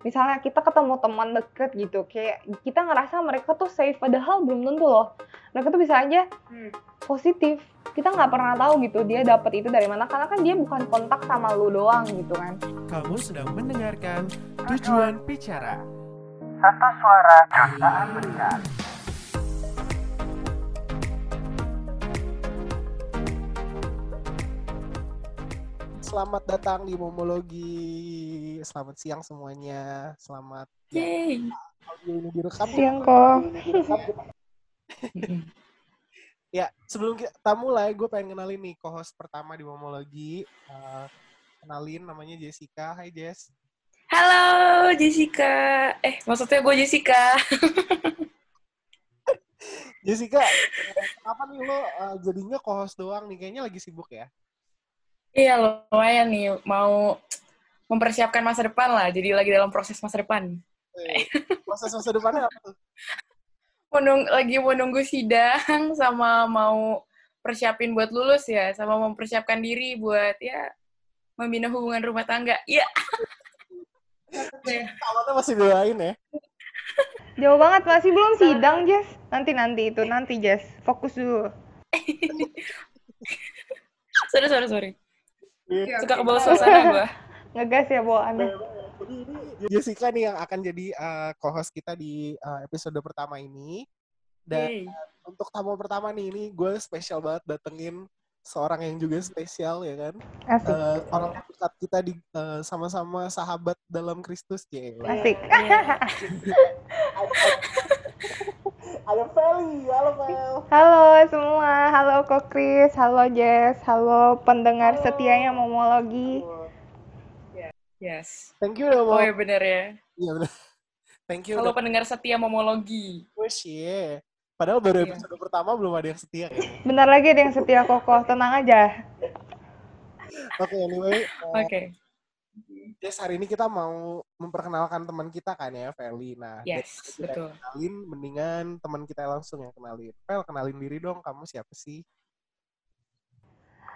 misalnya kita ketemu teman deket gitu kayak kita ngerasa mereka tuh safe padahal belum tentu loh mereka tuh bisa aja Hmm. positif kita nggak pernah tahu gitu dia dapat itu dari mana karena kan dia bukan kontak sama lu doang gitu kan Kamu sedang mendengarkan Tujuan Bicara. Satu suara jutaan mendengar. Selamat datang di Momologi. Selamat siang semuanya. Selamat ya, Yeay. audio ini direkam. siang kok ya, sebelum kita mulai, gue pengen kenalin nih co-host pertama di Momologi. Eh, kenalin namanya Jessica. Hai Jess. Halo Jessica. Eh, maksudnya gue Jessica. Jessica, eh, kenapa nih lo eh, jadinya co-host doang nih? Kayaknya lagi sibuk ya? Iya, lumayan nih. Mau mempersiapkan masa depan lah. Jadi lagi dalam proses masa depan. Eh, proses masa depannya apa tuh? Menung, lagi mau nunggu sidang sama mau persiapin buat lulus ya. Sama mempersiapkan diri buat ya membina hubungan rumah tangga. Iya. Awalnya masih doain ya? jauh banget masih belum sidang Jess nanti nanti itu nanti Jess fokus dulu sorry, sorry, sorry. Iya. Suka ke bawah suasana gue. ngegas ya bawaannya Jadi ini Jessica nih yang akan jadi uh, co-host kita di uh, episode pertama ini. Dan untuk tamu pertama nih, ini gue spesial banget datengin seorang yang juga spesial ya kan. asik Uh, orang dekat kita di uh, sama-sama sahabat dalam Kristus ya. asik Ayo Feli, halo Fel. halo semua halo kok Chris halo Jess halo pendengar setianya momologi Yes. Thank you udah mau. Oh ya bener ya. Iya benar. Thank you Halo udah pendengar setia momologi. push ya. Padahal baru Iya. episode pertama belum ada yang setia ya. bentar lagi ada yang setia kokoh tenang aja Oke, anyway. uh, Oke. Jess, hari ini kita mau memperkenalkan teman kita kan ya, Feli. Nah, Yes, kita betul. kenalin, mendingan teman kita langsung yang kenalin. Fel, kenalin diri dong, kamu siapa sih?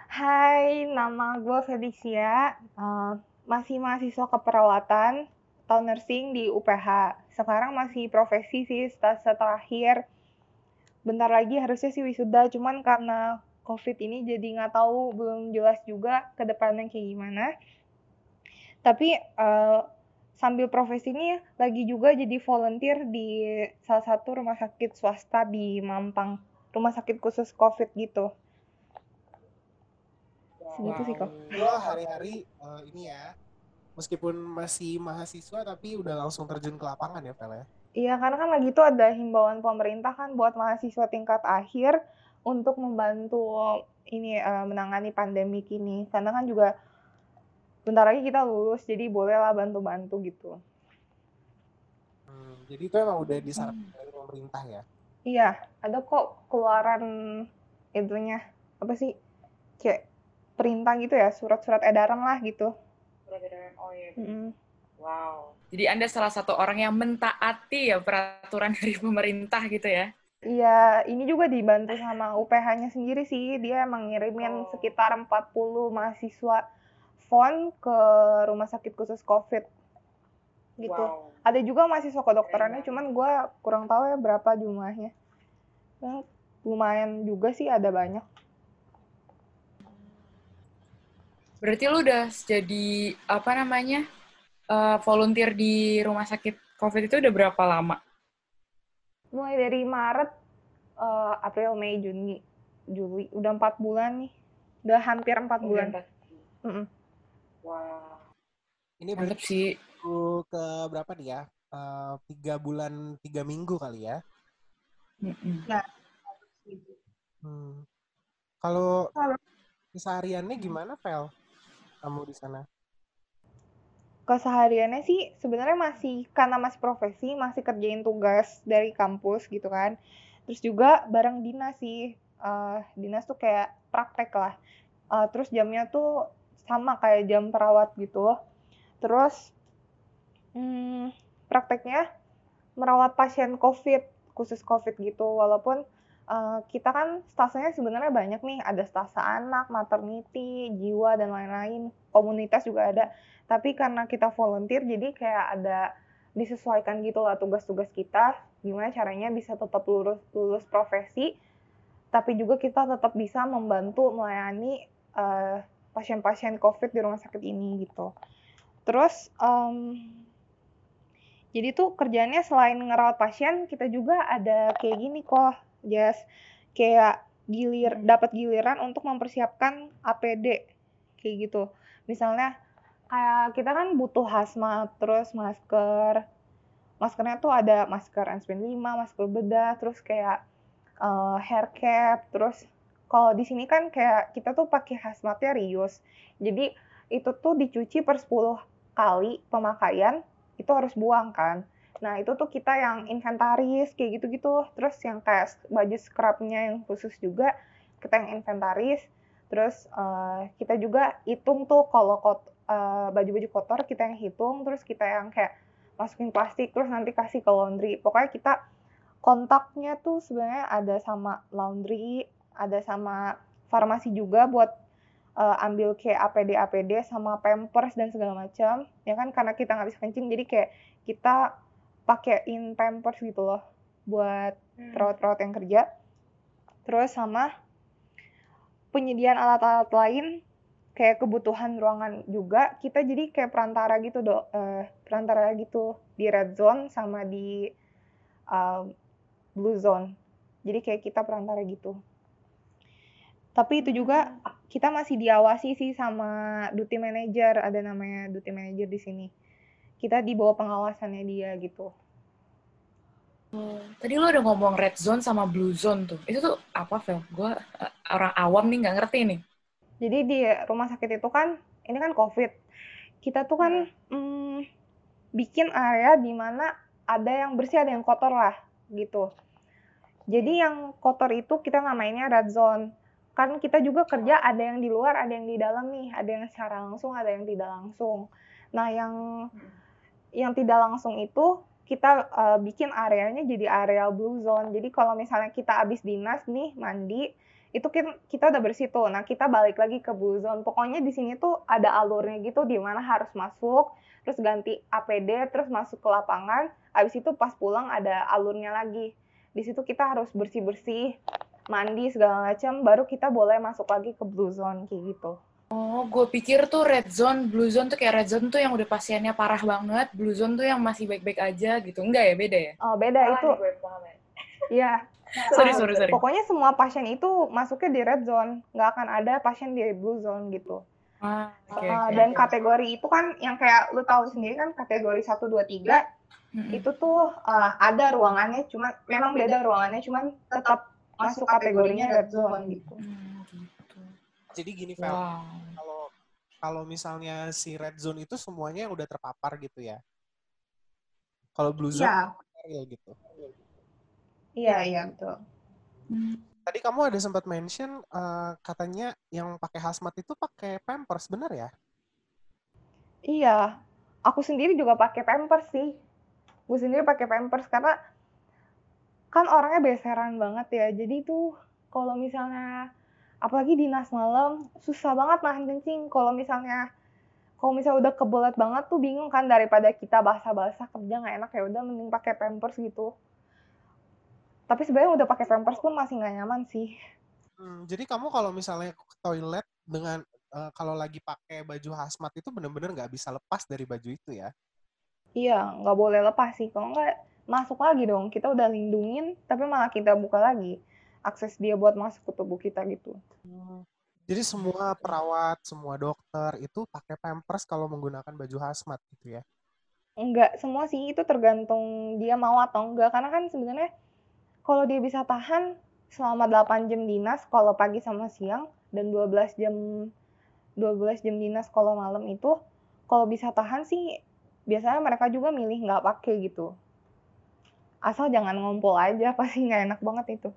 Hai, nama gue Felicia, eh, masih mahasiswa keperawatan atau nursing di UPH. Sekarang masih profesi sih, stase terakhir. Bentar lagi harusnya sih wisuda, cuman karena COVID ini jadi nggak tahu, belum jelas juga ke depannya kayak gimana. Tapi eh, sambil profesi ini lagi juga jadi volunteer di salah satu rumah sakit swasta di Mampang, rumah sakit khusus COVID gitu. Segitu sih kok. Lo hari-hari uh, ini ya, meskipun masih mahasiswa tapi udah langsung terjun ke lapangan ya, Fel ya? Iya, karena kan lagi tuh ada himbauan pemerintah kan buat mahasiswa tingkat akhir untuk membantu ini eh, menangani pandemi ini. Karena kan juga bentar lagi kita lulus, jadi bolehlah bantu-bantu gitu. Hmm, jadi itu emang udah disarankan dari pemerintah ya? Iya, ada kok keluaran itunya apa sih? Kayak perintah gitu ya, surat-surat edaran lah gitu. Oh iya. Mm-mm. Wow. Jadi Anda salah satu orang yang mentaati ya peraturan dari pemerintah gitu ya? Iya, ini juga dibantu sama UPH-nya sendiri sih. Dia emang ngirimin Oh. sekitar 40 mahasiswa font ke rumah sakit khusus COVID. Gitu. Ada juga mahasiswa kedokterannya, cuman gue kurang tahu ya berapa jumlahnya. Ya, lumayan juga sih, ada banyak. Berarti lu udah jadi apa namanya eh, volunteer di rumah sakit COVID itu udah berapa lama? Mulai dari Maret, eh, April, Mei, Juni, Juli. Udah empat bulan nih. Udah hampir empat bulan. Mm-mm. Wow. Ini berarti sih. ke berapa nih ya? Eh, tiga bulan, tiga minggu kali ya? Mm-mm. Hmm. Kalau kesehariannya gimana, Fel? Kamu di sana? kesehariannya sih sebenarnya masih karena masih profesi masih kerjain tugas dari kampus gitu kan terus juga bareng dinas sih Eh, dinas tuh kayak praktek lah Eh, terus jamnya tuh sama kayak jam perawat gitu terus hmm, prakteknya merawat pasien covid khusus covid gitu walaupun eh, kita kan stasenya sebenarnya banyak nih, ada stasa anak, maternity, jiwa dan lain-lain. Komunitas juga ada. Tapi karena kita volunteer jadi kayak ada disesuaikan gitu lah tugas-tugas kita, gimana caranya bisa tetap lulus lulus profesi, tapi juga kita tetap bisa membantu melayani eh, pasien-pasien COVID di rumah sakit ini gitu. Terus em, jadi tuh kerjanya selain ngerawat pasien, kita juga ada kayak gini kok, Jas. Kayak gilir dapat giliran untuk mempersiapkan APD kayak gitu. Misalnya kayak kita kan butuh hazmat, terus masker. Maskernya tuh ada masker N95, masker bedah, terus kayak eh, hair cap, terus kalau di sini kan kayak kita tuh pakai hazmatnya reuse. Jadi itu tuh dicuci per 10 kali pemakaian itu harus buang kan. Nah, itu tuh kita yang inventaris kayak gitu-gitu. Terus yang kayak baju scrubnya yang khusus juga kita yang inventaris. Terus eh, kita juga hitung tuh kalau kot- eh, baju-baju kotor kita yang hitung, terus kita yang kayak masukin plastik, terus nanti kasih ke laundry. Pokoknya kita kontaknya tuh sebenarnya ada sama laundry, ada sama farmasi juga buat eh, ambil kayak APD APD sama Pampers dan segala macam. Ya kan karena kita nggak bisa kencing jadi kayak kita pakein Pampers gitu loh buat perawat-perawat yang kerja. Terus sama penyediaan alat-alat lain kayak kebutuhan ruangan juga. Kita jadi kayak perantara gitu dok eh, perantara gitu di red zone sama di eh, blue zone. Jadi kayak kita perantara gitu tapi itu juga kita masih diawasi sih sama duty manager ada namanya duty manager di sini kita di bawah pengawasannya dia gitu Tadi lo udah ngomong red zone sama blue zone tuh. Itu tuh apa, Vel? Gue eh, orang awam nih nggak ngerti nih. jadi di rumah sakit itu kan ini kan covid kita tuh kan mm, bikin area di mana ada yang bersih ada yang kotor lah gitu jadi yang kotor itu kita namainnya red zone kan kita juga kerja ada yang di luar ada yang di dalam nih ada yang secara langsung ada yang tidak langsung. Nah yang yang tidak langsung itu kita eh, bikin areanya jadi area blue zone. Jadi kalau misalnya kita habis dinas nih mandi itu kan kita udah bersih tuh. Nah kita balik lagi ke blue zone. Pokoknya di sini tuh ada alurnya gitu di mana harus masuk terus ganti APD terus masuk ke lapangan. Habis itu pas pulang ada alurnya lagi. Di situ kita harus bersih bersih mandi segala macam baru kita boleh masuk lagi ke blue zone kayak gitu Oh, gue pikir tuh red zone, blue zone tuh kayak red zone tuh yang udah pasiennya parah banget, blue zone tuh yang masih baik-baik aja gitu. Enggak ya, beda ya? oh beda itu Iya. Sorry, sorry, sorry. Pokoknya semua pasien itu masuknya di red zone, nggak akan ada pasien di blue zone gitu. Ah, oke, Eh, oke. dan kategori itu kan yang kayak lu tahu sendiri kan kategori 1 2 3 Mm-mm. itu tuh eh, ada ruangannya cuma memang beda ruangannya cuman tetap masuk kategorinya red zone gitu. Hmm, gitu. Jadi gini, Vel, Wow. kalau kalau misalnya si red zone itu semuanya udah terpapar gitu ya. Kalau blue zone Iya, steril gitu. iya, iya betul. Hmm. Tadi kamu ada sempat mention eh, katanya yang pakai hazmat itu pakai Pampers, bener ya? Iya, aku sendiri juga pakai Pampers sih. Gue sendiri pakai Pampers karena kan orangnya beseran banget ya. Jadi tuh kalau misalnya apalagi dinas malam susah banget nahan kencing. Kalau misalnya kalau misalnya udah kebelet banget tuh bingung kan daripada kita basah-basah kerja nggak enak ya udah mending pakai Pampers gitu. Tapi sebenarnya udah pakai Pampers pun masih nggak nyaman sih. Hmm, jadi kamu kalau misalnya ke toilet dengan eh, kalau lagi pakai baju hazmat itu bener-bener nggak bisa lepas dari baju itu ya? Iya, nggak boleh lepas sih. Kalau nggak masuk lagi dong. Kita udah lindungin, tapi malah kita buka lagi akses dia buat masuk ke tubuh kita gitu. Jadi semua perawat, semua dokter itu pakai Pampers kalau menggunakan baju hazmat gitu ya? Enggak, semua sih itu tergantung dia mau atau enggak. Karena kan sebenarnya kalau dia bisa tahan selama 8 jam dinas kalau pagi sama siang dan 12 jam 12 jam dinas kalau malam itu kalau bisa tahan sih biasanya mereka juga milih nggak pakai gitu. Asal jangan ngumpul aja pasti nggak enak banget itu.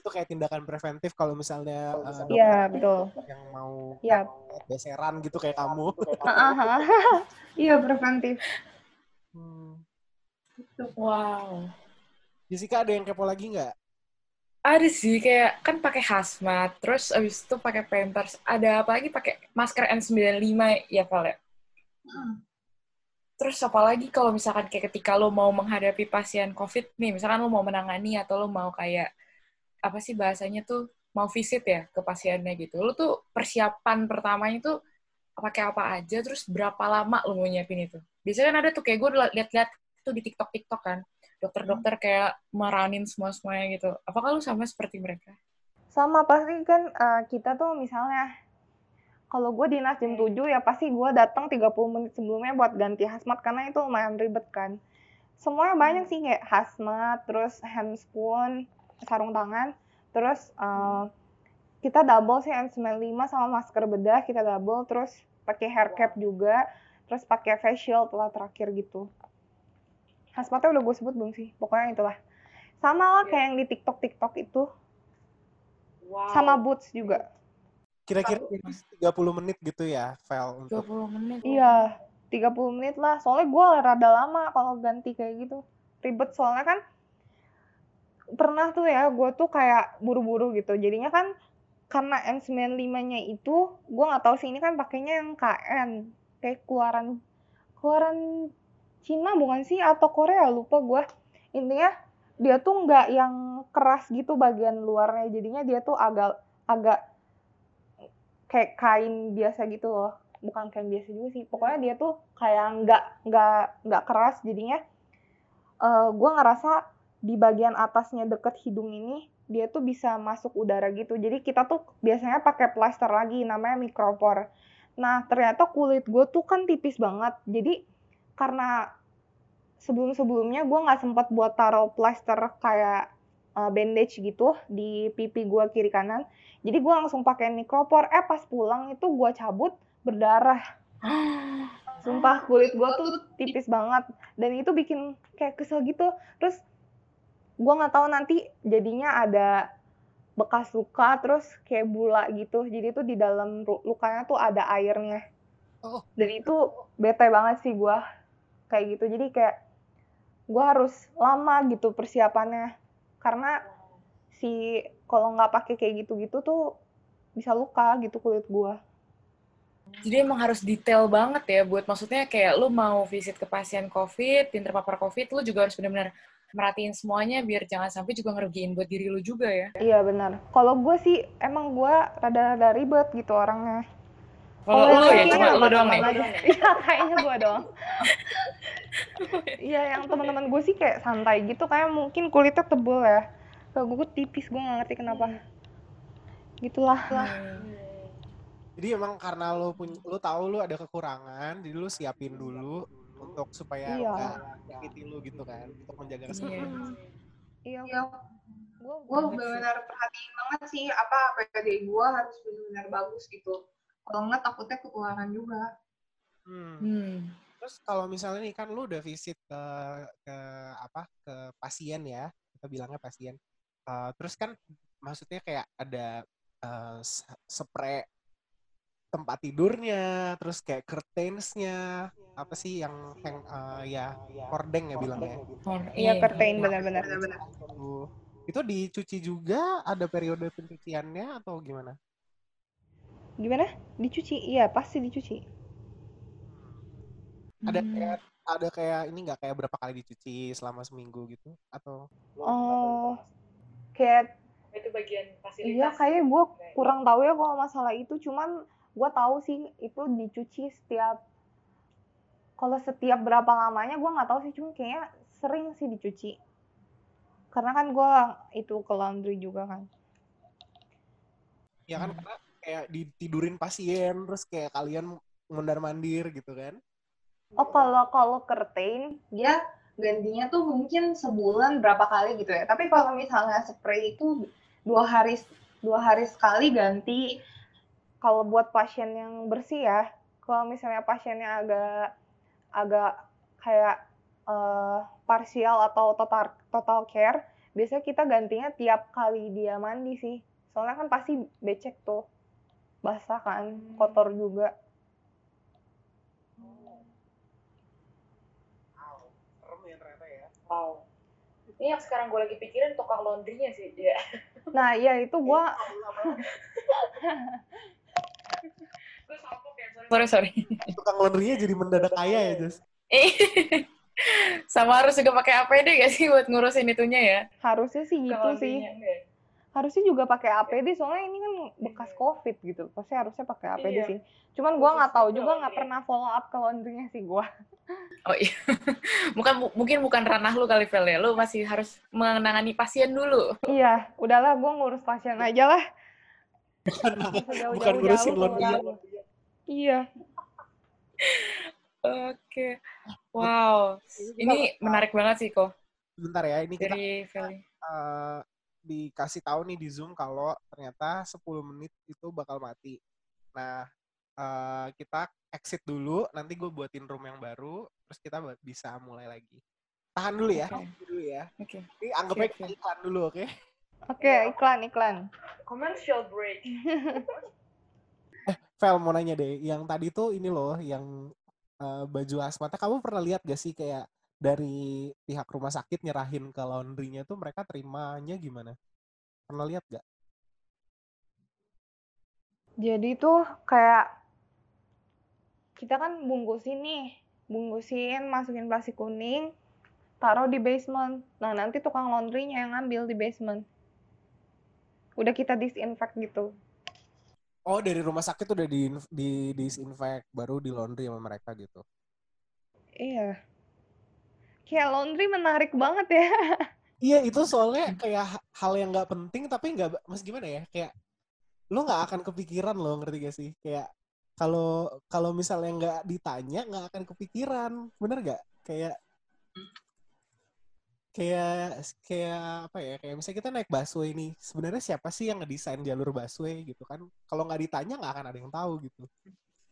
Itu kayak tindakan preventif kalau misalnya eh, dokter Iya, betul. yang mau Iya. beseran gitu kayak kamu. Iya, preventif. Hmm. Wow. Jessica ada yang kepo lagi nggak? Ada sih kayak kan pakai hazmat, terus abis itu pakai pampers, ada apa lagi pakai masker N95 ya Val ya. Terus apalagi kalau misalkan kayak ketika lo mau menghadapi pasien COVID nih, misalkan lo mau menangani atau lo mau kayak apa sih bahasanya tuh mau visit ya ke pasiennya gitu. Lo tuh persiapan pertamanya tuh pakai apa aja, terus berapa lama lo mau nyiapin itu. Biasanya kan ada tuh kayak gue liat-liat tuh di TikTok-TikTok kan, dokter-dokter kayak meranin semua-semuanya gitu. Apakah lo sama seperti mereka? Sama pasti kan uh, kita tuh misalnya kalau gue dinas jam 7 ya pasti gue datang 30 menit sebelumnya buat ganti hazmat karena itu lumayan ribet kan. Semuanya banyak sih kayak hazmat, terus handspoon, sarung tangan, terus uh, kita double sih N95 sama masker bedah kita double, terus pakai hair cap juga, terus pakai facial telah terakhir gitu. Hazmatnya udah gue sebut belum sih? Pokoknya itulah. Sama lah kayak yang di TikTok TikTok itu. Wow. Sama boots juga. Kira-kira 30 menit gitu ya, Vel? Untuk... 20 menit. Iya, 30 menit lah. Soalnya gue rada lama kalau ganti kayak gitu. Ribet soalnya kan pernah tuh ya, gue tuh kayak buru-buru gitu. Jadinya kan karena N95-nya itu, gue nggak tahu sih ini kan pakainya yang KN. Kayak keluaran keluaran Cina bukan sih atau Korea lupa gue. Intinya dia tuh nggak yang keras gitu bagian luarnya. Jadinya dia tuh agak agak kayak kain biasa gitu loh. Bukan kain biasa juga sih. Pokoknya dia tuh kayak nggak nggak nggak keras jadinya. Uh, eh, gue ngerasa di bagian atasnya deket hidung ini dia tuh bisa masuk udara gitu. Jadi kita tuh biasanya pakai plaster lagi namanya mikropor nah ternyata kulit gue tuh kan tipis banget. Jadi karena sebelum sebelumnya gue nggak sempat buat taruh plaster kayak uh, bandage gitu di pipi gue kiri kanan. Jadi gue langsung pakai mikropor eh pas pulang itu gue cabut berdarah. Sumpah kulit gue tuh tipis banget. Dan itu bikin kayak kesel gitu. Terus gue nggak tahu nanti jadinya ada bekas luka terus kayak bula gitu. Jadi itu di dalam lukanya tuh ada airnya. Oh. dan itu bete banget sih gue kayak gitu. Jadi kayak gue harus lama gitu persiapannya karena si kalau nggak pakai kayak gitu-gitu tuh bisa luka gitu kulit gua. Jadi emang harus detail banget ya buat maksudnya kayak lu mau visit ke pasien COVID, tim terpapar COVID, lu juga harus benar-benar merhatiin semuanya biar jangan sampai juga ngerugiin buat diri lu juga ya. Iya benar. Kalau gue sih emang gue rada-rada ribet gitu orangnya. Kalau lu ya, cuma lu doang nih. Iya, kayaknya gue doang. Iya, yang teman-teman gue sih kayak santai gitu, kayak mungkin kulitnya tebel ya. Kalau gue tipis gue gak ngerti kenapa. Gitulah. Hmm. jadi emang karena lo punya lo tahu lo ada kekurangan jadi lo siapin dulu untuk supaya iya. gak nyakitin lo gitu kan untuk menjaga kesehatan. Iya. Iya. Gue gue benar-benar perhatiin banget sih apa PPD gue harus benar-benar bagus gitu kalau nggak takutnya kekurangan juga hmm. hmm. terus kalau misalnya nih kan lo udah visit ke ke apa ke pasien ya kita bilangnya pasien uh, terus kan maksudnya kayak ada uh, spray tempat tidurnya, terus kayak curtainsnya, apa sih yang hang uh, ya kordeng ya bilangnya. Iya curtain benar-benar. Itu dicuci juga ada periode pencuciannya atau gimana? Gimana? Dicuci? Iya pasti dicuci. Ada hmm. kayak ada kayak ini nggak? Kayak berapa kali dicuci selama seminggu gitu? Atau? Oh kayak itu bagian fasilitas. Iya kayak gue kurang tahu ya kalau masalah itu. Cuman gue tahu sih itu dicuci setiap kalau setiap berapa lamanya gue nggak tahu sih. Cuma kayaknya sering sih dicuci. Karena kan gue itu ke laundry juga kan. Ya kan? Karena kayak ditidurin pasien terus kayak kalian mondar mandir gitu kan oh kalau kalau curtain dia gantinya tuh mungkin sebulan berapa kali gitu ya. Tapi kalau misalnya spray itu dua hari dua hari sekali ganti. Kalau buat pasien yang bersih ya, kalau misalnya pasiennya agak agak kayak uh, parsial atau total total care, biasanya kita gantinya tiap kali dia mandi sih. Soalnya kan pasti becek tuh, basah kan, kotor juga. Ini yang sekarang gue lagi pikirin tukang laundrynya sih dia. Nah, ya itu gue gue ya, sorry. Sorry, sorry. Tukang laundry-nya jadi mendadak kaya ya, Jess. Eh, Sama harus juga pakai APD gak sih buat ngurusin itunya ya? harusnya sih gitu sih. Harusnya juga pakai APD soalnya ini kan bekas COVID gitu. Pasti harusnya pakai APD Iya. sih. Cuman gua nggak tahu juga nggak pernah follow up ke laundrynya sih gua. Oh iya. Bukan mungkin bukan ranah lu kali Vel ya. Lu masih harus menangani pasien dulu. Iya, udahlah gua ngurus pasien aja lah. Bukan, ngurusin laundry. lagi. Iya. Oke. Wow. Ini menarik banget sih kok Bentar ya, ini kita dari Feli. Eh, dikasih tahu nih di Zoom kalau ternyata 10 menit itu bakal mati. Nah, eh, kita exit dulu, nanti gue buatin room yang baru, terus kita bisa mulai lagi. Tahan dulu ya, dulu ya. Oke. Ini anggapnya siap. iklan dulu, oke? Oke, iklan iklan. Commercial break. Vel mau nanya deh, yang tadi tuh ini loh, yang eh, baju asmata, kamu pernah lihat gak sih kayak dari pihak rumah sakit nyerahin ke laundry-nya tuh mereka terimanya gimana? Pernah lihat gak? Jadi tuh kayak kita kan bungkusin nih, bungkusin, masukin plastik kuning, taruh di basement. Nah, nanti tukang laundrynya yang ngambil di basement. Udah kita disinfect gitu. Oh, dari rumah sakit udah di, di disinfect, baru di laundry sama mereka gitu. Iya. Kayak laundry menarik banget ya. Iya, itu soalnya kayak ha- hal yang nggak penting, tapi nggak, mas gimana ya, kayak lo nggak akan kepikiran lo, ngerti gak sih? Kayak kalau kalau misalnya nggak ditanya, nggak akan kepikiran, bener gak? Kayak kayak kayak apa ya? Kayak misalnya kita naik busway nih, sebenarnya siapa sih yang ngedesain jalur busway gitu kan? Kalau nggak ditanya, nggak akan ada yang tahu gitu.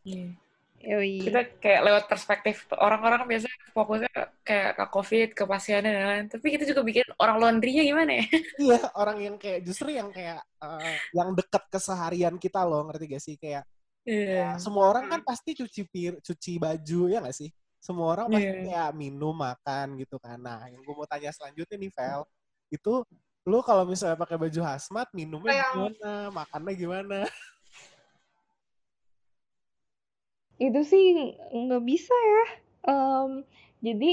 Iya. Yoi. Kita kayak lewat perspektif orang-orang biasanya fokusnya kayak ke COVID, ke pasiennya dan lain. Tapi kita juga bikin orang laundry-nya gimana ya? Iya, orang yang kayak justru yang kayak eh, yang dekat keseharian kita loh, ngerti gak sih? Kayak Iya. semua orang kan pasti cuci pir, cuci baju ya nggak sih? Semua orang pasti Iya. kayak minum, makan gitu kan. Nah, yang gue mau tanya selanjutnya nih, Vel, itu lu kalau misalnya pakai baju hazmat, minumnya gimana? Makannya gimana? Itu sih nggak bisa ya. Em, jadi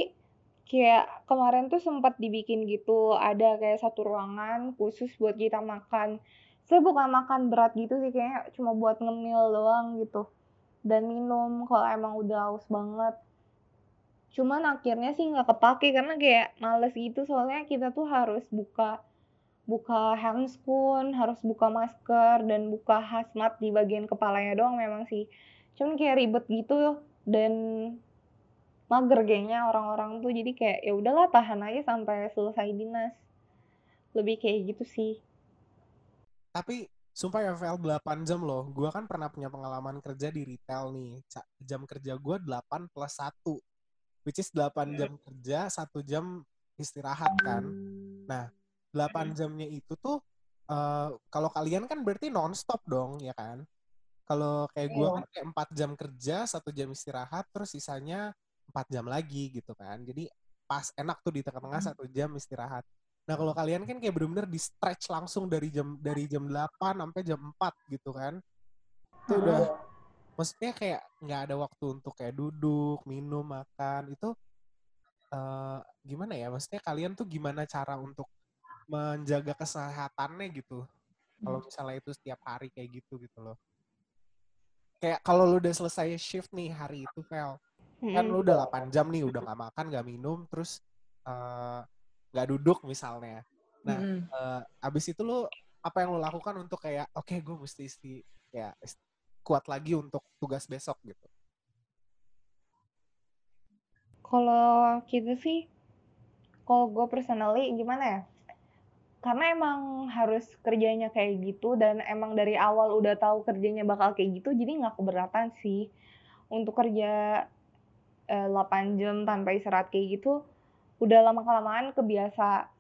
kayak kemarin tuh sempat dibikin gitu, ada kayak satu ruangan khusus buat kita makan. Saya bukan makan berat gitu sih, kayak cuma buat ngemil doang gitu. Dan minum kalau emang udah haus banget. Cuman akhirnya sih nggak kepake karena kayak males gitu, soalnya kita tuh harus buka buka handscoon, harus buka masker, dan buka hazmat di bagian kepalanya doang memang sih. Cuman kayak ribet gitu dan mager kayaknya orang-orang tuh jadi kayak ya udahlah tahan aja sampai selesai dinas. Lebih kayak gitu sih. Tapi sumpah ya, Vel, 8 jam loh. Gua kan pernah punya pengalaman kerja di retail nih. Jam kerja gua 8 plus 1. Which is 8 jam kerja, 1 jam istirahat kan. Nah, 8 jamnya itu tuh eh, kalau kalian kan berarti non-stop dong, ya kan? Kalau kayak gua kan kayak 4 jam kerja, 1 jam istirahat, terus sisanya 4 jam lagi gitu kan. Jadi pas enak tuh di tengah-tengah 1 jam istirahat. Nah, kalau kalian kan kayak bener-bener di stretch langsung dari jam dari jam 8 sampai jam 4 gitu kan. Itu udah maksudnya kayak nggak ada waktu untuk kayak duduk, minum, makan. Itu eh, gimana ya? Maksudnya kalian tuh gimana cara untuk menjaga kesehatannya gitu? Kalau misalnya itu setiap hari kayak gitu gitu loh. Kayak kalau lu udah selesai shift nih hari itu, Vel, kan Mm-mm. lu udah 8 jam nih udah nggak makan, nggak minum, terus eh, nggak duduk misalnya. Nah, Mm-mm. eh, abis itu lu apa yang lu lakukan untuk kayak oke gue mesti isti ya kuat lagi untuk tugas besok gitu. Kalau kita sih, kalau gue personally gimana ya? Karena emang harus kerjanya kayak gitu dan emang dari awal udah tahu kerjanya bakal kayak gitu, jadi nggak keberatan sih untuk kerja eh, 8 jam tanpa istirahat kayak gitu. Udah lama kelamaan kebiasa.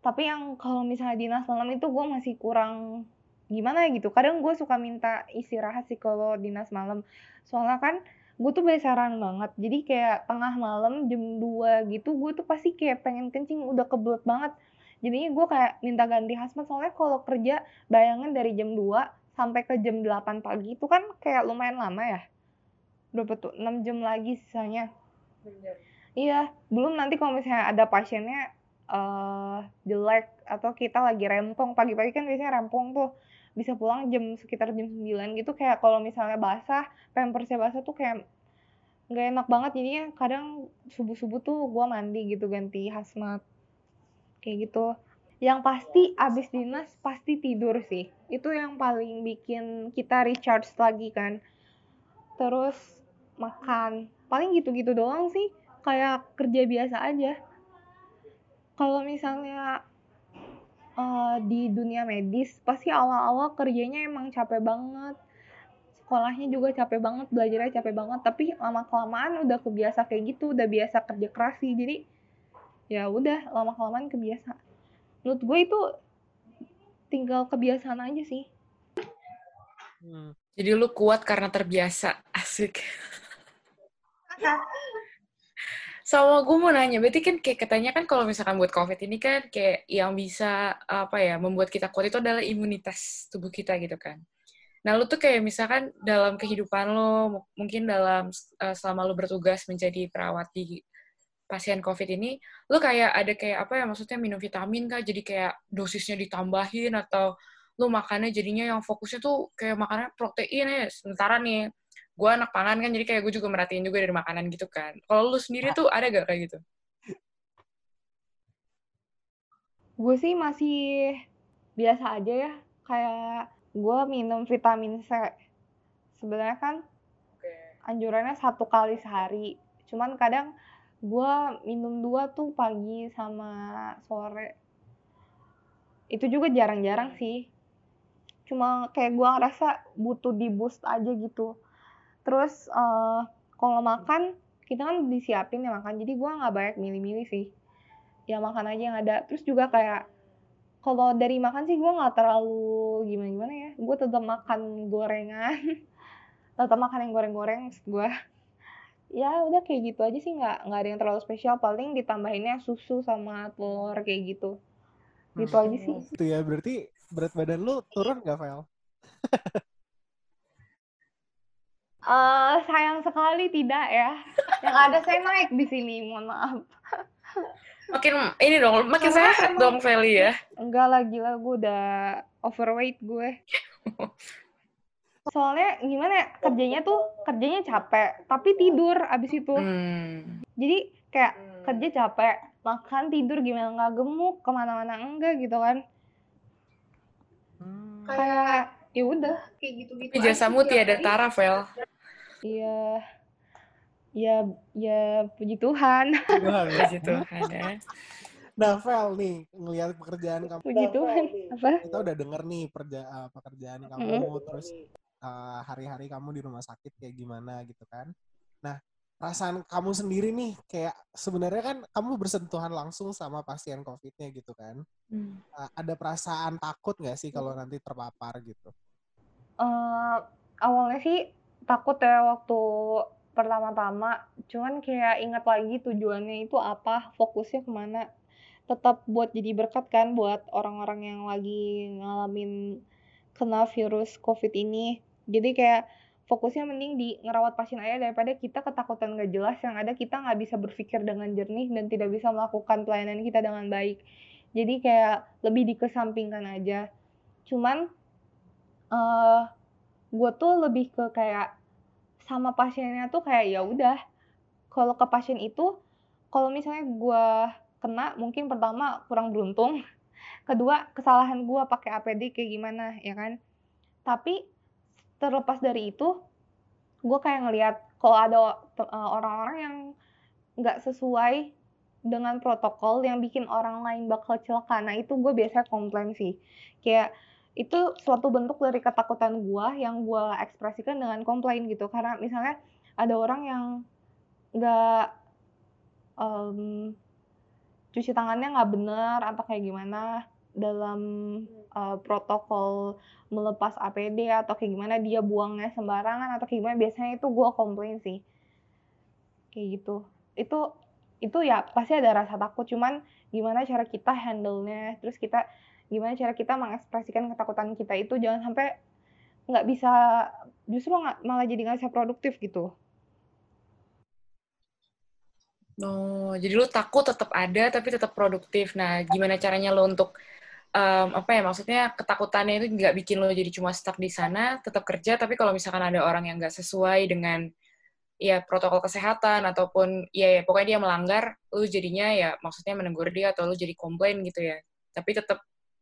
Tapi yang kalau misalnya dinas malam itu gue masih kurang gimana gitu. Kadang gue suka minta istirahat sih kalau dinas malam. Soalnya kan gue tuh besaran banget. Jadi kayak tengah malam jam 2 gitu, gue tuh pasti kayak pengen kencing, udah kebelet banget. Jadinya gue kayak minta ganti hazmat, soalnya kalau kerja bayangin dari jam 2 sampai ke jam 8 pagi itu kan kayak lumayan lama ya. Berapa tuh? 6 jam lagi sisanya. Iya, belum nanti kalau misalnya ada pasiennya eh jelek atau kita lagi rempong, pagi-pagi kan biasanya rempong tuh bisa pulang jam sekitar jam 9 gitu kayak kalau misalnya basah, pampersnya basah tuh kayak nggak enak banget jadinya kadang subuh-subuh tuh gue mandi gitu ganti hazmat kayak gitu. Yang pasti abis dinas pasti tidur sih. Itu yang paling bikin kita recharge lagi kan. Terus makan. Paling gitu-gitu doang sih. Kayak kerja biasa aja. Kalau misalnya uh, di dunia medis pasti awal-awal kerjanya emang capek banget. Sekolahnya juga capek banget belajarnya capek banget. Tapi lama kelamaan udah kebiasa kayak gitu udah biasa kerja keras sih. Jadi ya udah lama kelamaan kebiasa menurut gue itu tinggal kebiasaan aja sih Hmm. Jadi lu kuat karena terbiasa. Asik. Sama gue mau nanya, berarti kan kayak katanya kan kalau misalkan buat COVID ini kan kayak yang bisa apa ya membuat kita kuat itu adalah imunitas tubuh kita gitu kan. Nah lu tuh kayak misalkan dalam kehidupan lo, mungkin dalam uh, selama lu bertugas menjadi perawat di pasien COVID ini, lu kayak ada kayak apa ya maksudnya minum vitamin kah? Jadi kayak dosisnya ditambahin atau lu makannya jadinya yang fokusnya tuh kayak makannya protein ya. Sementara nih gue anak pangan kan jadi kayak gue juga merhatiin juga dari makanan gitu kan. Kalau lu sendiri tuh ada gak kayak gitu? Gue sih masih biasa aja ya. Kayak gue minum vitamin C. Sebenarnya kan anjurannya satu kali sehari. Cuman kadang gue minum dua tuh pagi sama sore. Itu juga jarang-jarang sih. Cuma kayak gue ngerasa butuh di boost aja gitu. Terus uh, kalau makan kita kan disiapin ya makan. Jadi gue nggak banyak milih-milih sih. Ya makan aja yang ada. Terus juga kayak kalau dari makan sih gue nggak terlalu gimana gimana ya. Gue tetap makan gorengan. Tetap makan yang goreng-goreng gue ya udah kayak gitu aja sih nggak nggak ada yang terlalu spesial paling ditambahinnya susu sama telur kayak gitu gitu hmm. aja sih itu ya berarti berat badan lu turun gak Vel? Uh, sayang sekali tidak ya. Yang ada saya naik di sini, mohon maaf. Makin ini dong, makin sehat dong Feli ya. Enggak lah, gila gue udah overweight gue. Soalnya gimana ya, kerjanya tuh kerjanya capek, tapi tidur abis itu. Hmm. Jadi kayak kerja capek, makan tidur gimana nggak gemuk, ke mana-mana enggak gitu kan. Hmm. Kayak ya udah kayak gitu-gitu. Jasamu tiada tara, Vel. Iya. Ya, ya puji Tuhan. Tuhan, puji Tuhan ya. Nah, Vel nih, ngelihat pekerjaan kamu. Puji Tuhan. Apa? Kita udah denger nih perja uh, pekerjaan kamu, mm. terus uh, hari-hari kamu di rumah sakit kayak gimana gitu kan. Nah, perasaan kamu sendiri nih, kayak sebenarnya kan kamu bersentuhan langsung sama pasien COVID-nya gitu kan. Mm. Uh, ada perasaan takut nggak sih kalau nanti terpapar gitu? Uh, awalnya sih takut ya waktu pertama-tama cuman kayak ingat lagi tujuannya itu apa fokusnya ke mana tetap buat jadi berkat kan buat orang-orang yang lagi ngalamin kena virus covid ini jadi kayak fokusnya mending di ngerawat pasien aja daripada kita ketakutan gak jelas yang ada kita nggak bisa berpikir dengan jernih dan tidak bisa melakukan pelayanan kita dengan baik. Jadi kayak lebih dikesampingkan aja. Cuman uh, gue tuh lebih ke kayak sama pasiennya tuh kayak ya udah kalau ke pasien itu kalau misalnya gue kena mungkin pertama kurang beruntung kedua kesalahan gue pakai APD kayak gimana ya kan? Tapi terlepas dari itu gue kayak ngelihat kalau ada eh, orang-orang yang nggak sesuai dengan protokol yang bikin orang lain bakal celaka. Nah itu gue biasanya komplain sih. Kayak itu suatu bentuk dari ketakutan gue yang gue ekspresikan dengan komplain gitu. Karena misalnya ada orang yang nggak um, cuci tangannya nggak bener atau kayak gimana dalam uh, protokol melepas APD atau kayak gimana dia buangnya sembarangan atau kayak gimana biasanya itu gue komplain sih. Kayak gitu. Itu itu ya pasti ada rasa takut cuman gimana cara kita handle-nya terus kita gimana cara kita mengekspresikan ketakutan kita itu jangan sampai nggak bisa justru nggak malah jadi nggak bisa produktif gitu. Oh, jadi lu takut tetap ada tapi tetap produktif. Nah, gimana caranya lo untuk um, apa ya maksudnya ketakutannya itu nggak bikin lo jadi cuma stuck di sana, tetap kerja tapi kalau misalkan ada orang yang nggak sesuai dengan ya protokol kesehatan ataupun ya, ya pokoknya dia melanggar, lu jadinya ya maksudnya menegur dia atau lu jadi komplain gitu ya. Tapi tetap